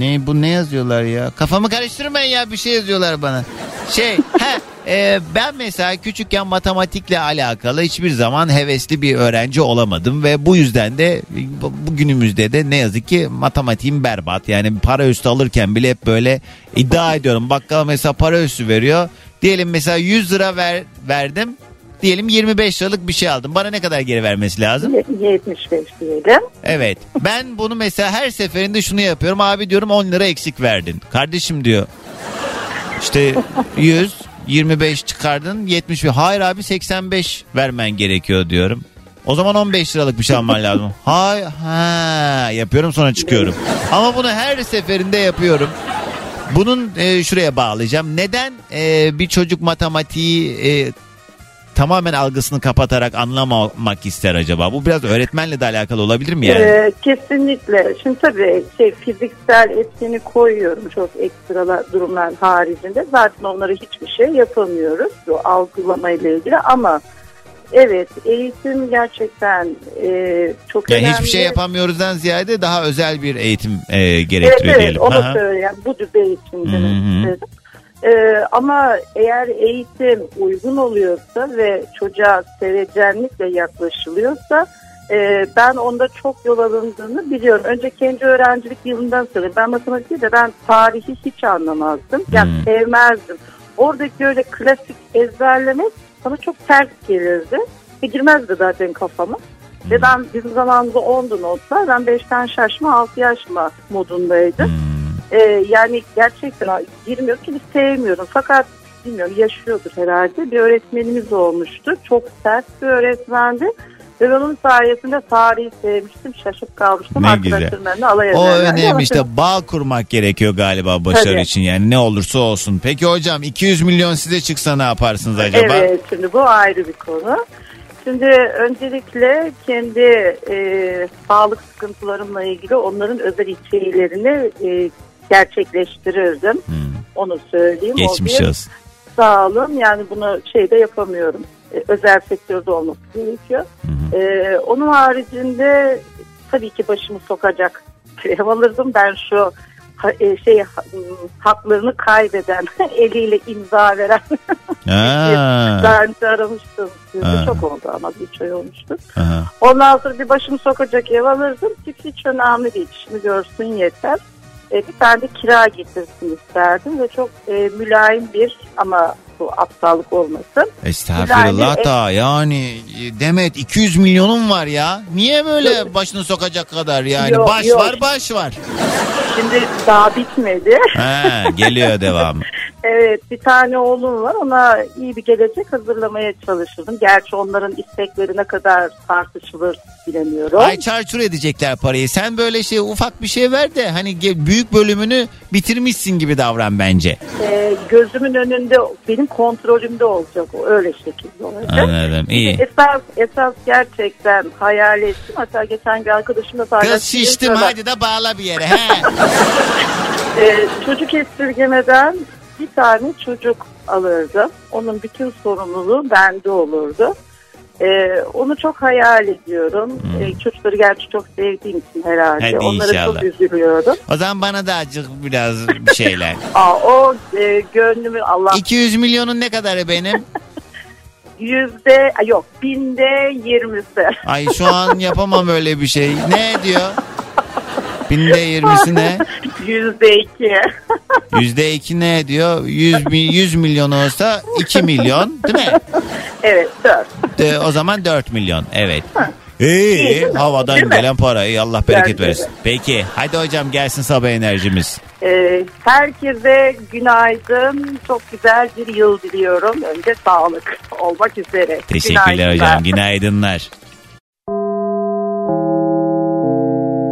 ne bu ne yazıyorlar ya? Kafamı karıştırmayın ya bir şey yazıyorlar bana. Şey he, e, ben mesela küçükken matematikle alakalı hiçbir zaman hevesli bir öğrenci olamadım ve bu yüzden de bu- bugünümüzde de ne yazık ki matematiğim berbat. Yani para üstü alırken bile hep böyle iddia ediyorum. Bakkal mesela para üstü veriyor. Diyelim mesela 100 lira ver, verdim. Diyelim 25 liralık bir şey aldım. Bana ne kadar geri vermesi lazım? 75 diyelim. Evet. Ben bunu mesela her seferinde şunu yapıyorum. Abi diyorum 10 lira eksik verdin. Kardeşim diyor. İşte 100 25 çıkardın 70 hayır abi 85 vermen gerekiyor diyorum. O zaman 15 liralık bir şey alman lazım. Hay ha yapıyorum sonra çıkıyorum. Ama bunu her seferinde yapıyorum. Bunun e, şuraya bağlayacağım. Neden e, bir çocuk matematiği e, tamamen algısını kapatarak anlamamak ister acaba? Bu biraz öğretmenle de alakalı olabilir mi yani? Ee, kesinlikle. Şimdi tabii şey fiziksel etkeni koyuyorum çok ekstralar durumlar haricinde. Zaten onları hiçbir şey yapamıyoruz. Bu algılama ile ilgili ama evet eğitim gerçekten e, çok Yani önemli. hiçbir şey yapamıyoruzdan ziyade daha özel bir eğitim e, Evet gerektiriyor evet diyelim. onu Aha. söyleyeyim. Bu düzey eğitim demek istedim. Ee, ama eğer eğitim uygun oluyorsa ve çocuğa sevecenlikle yaklaşılıyorsa e, ben onda çok yol alındığını biliyorum. Önce kendi öğrencilik yılından söyleyeyim. Ben matematik de ben tarihi hiç anlamazdım. Yani Hmm. sevmezdim. Oradaki öyle klasik ezberlemek bana çok ters gelirdi. Ve girmezdi zaten kafama. Hmm. Ve ben bizim zamanımızda 10'du notlar. Ben 5'ten şaşma 6 yaşma modundaydım. Hmm. Ee, yani gerçekten girmiyor ki sevmiyorum. Fakat bilmiyorum yaşıyordur herhalde. Bir öğretmenimiz olmuştu. Çok sert bir öğretmendi. Ve onun sayesinde tarihi sevmiştim. Şaşıp kalmıştım. Ne güzel. Alay O önemli Ama işte bağ kurmak gerekiyor galiba başarı Tabii. için yani ne olursa olsun. Peki hocam 200 milyon size çıksa ne yaparsınız acaba? Evet şimdi bu ayrı bir konu. Şimdi öncelikle kendi e, sağlık sıkıntılarımla ilgili onların özel içerilerini e, gerçekleştirirdim. Onu söyleyeyim. O Hmm. Geçmiş bir olsun. Sağ olun yani bunu şeyde yapamıyorum. E, özel sektörde olması gerekiyor. E, onun haricinde tabii ki başımı sokacak ev alırdım. Ben şu e, şey ha- m, haklarını kaybeden eliyle imza veren Ha. daha önce aramıştım. sizi. Çok oldu ama bir üç ay olmuştu. Aha. Ondan sonra bir başımı sokacak ev alırdım. Çünkü hiç önemli değil. İşimi görsün yeter. E, bir tane de kira getirsin isterdim ve çok e, mülayim bir ama bu aptallık olmasın. Estağfurullah Yani, da yani e, Demet 200 milyonun var ya. Niye böyle başını sokacak kadar yani? Yok, baş yok. var baş var. Şimdi daha bitmedi. Ha, geliyor devamı. evet bir tane oğlum var ona iyi bir gelecek hazırlamaya çalışırdım. Gerçi onların istekleri ne kadar tartışılır bilemiyorum. Ay çarçur edecekler parayı. Sen böyle şey ufak bir şey ver de hani büyük bölümünü bitirmişsin gibi davran bence. E, gözümün önünde benim kontrolümde olacak o öyle şekilde olacak. Anladım. iyi. Esas, esas gerçekten hayal ettim. Hatta geçen bir arkadaşımla paylaştım. Kız şiştim hadi de bağla bir yere. He. Ee, çocuk esirgemeden bir tane çocuk alırdım. Onun bütün sorumluluğu bende olurdu. Ee, onu çok hayal ediyorum. Ee, çocukları gerçi çok sevdiğim için herhalde. Hadi Onlara inşallah. çok üzülüyorum. O zaman bana da acık biraz bir şeyler. Aa, o e, gönlümü Allah 200 milyonun ne kadarı benim? yüzde yok binde yirmisi. Ay şu an yapamam öyle bir şey. Ne diyor? Binde yirmisi ne? Yüzde iki. Yüzde iki ne diyor? 100, mi- 100 milyon olsa 2 milyon değil mi? evet dört. De, o zaman 4 milyon. Evet. İyi. Değil havadan gelen para. İyi, Allah bereket versin. Peki hadi hocam gelsin sabah enerjimiz. Ee, herkese günaydın. Çok güzel bir yıl diliyorum. Önce sağlık olmak üzere. Teşekkürler Günaydınlar. hocam. Günaydınlar.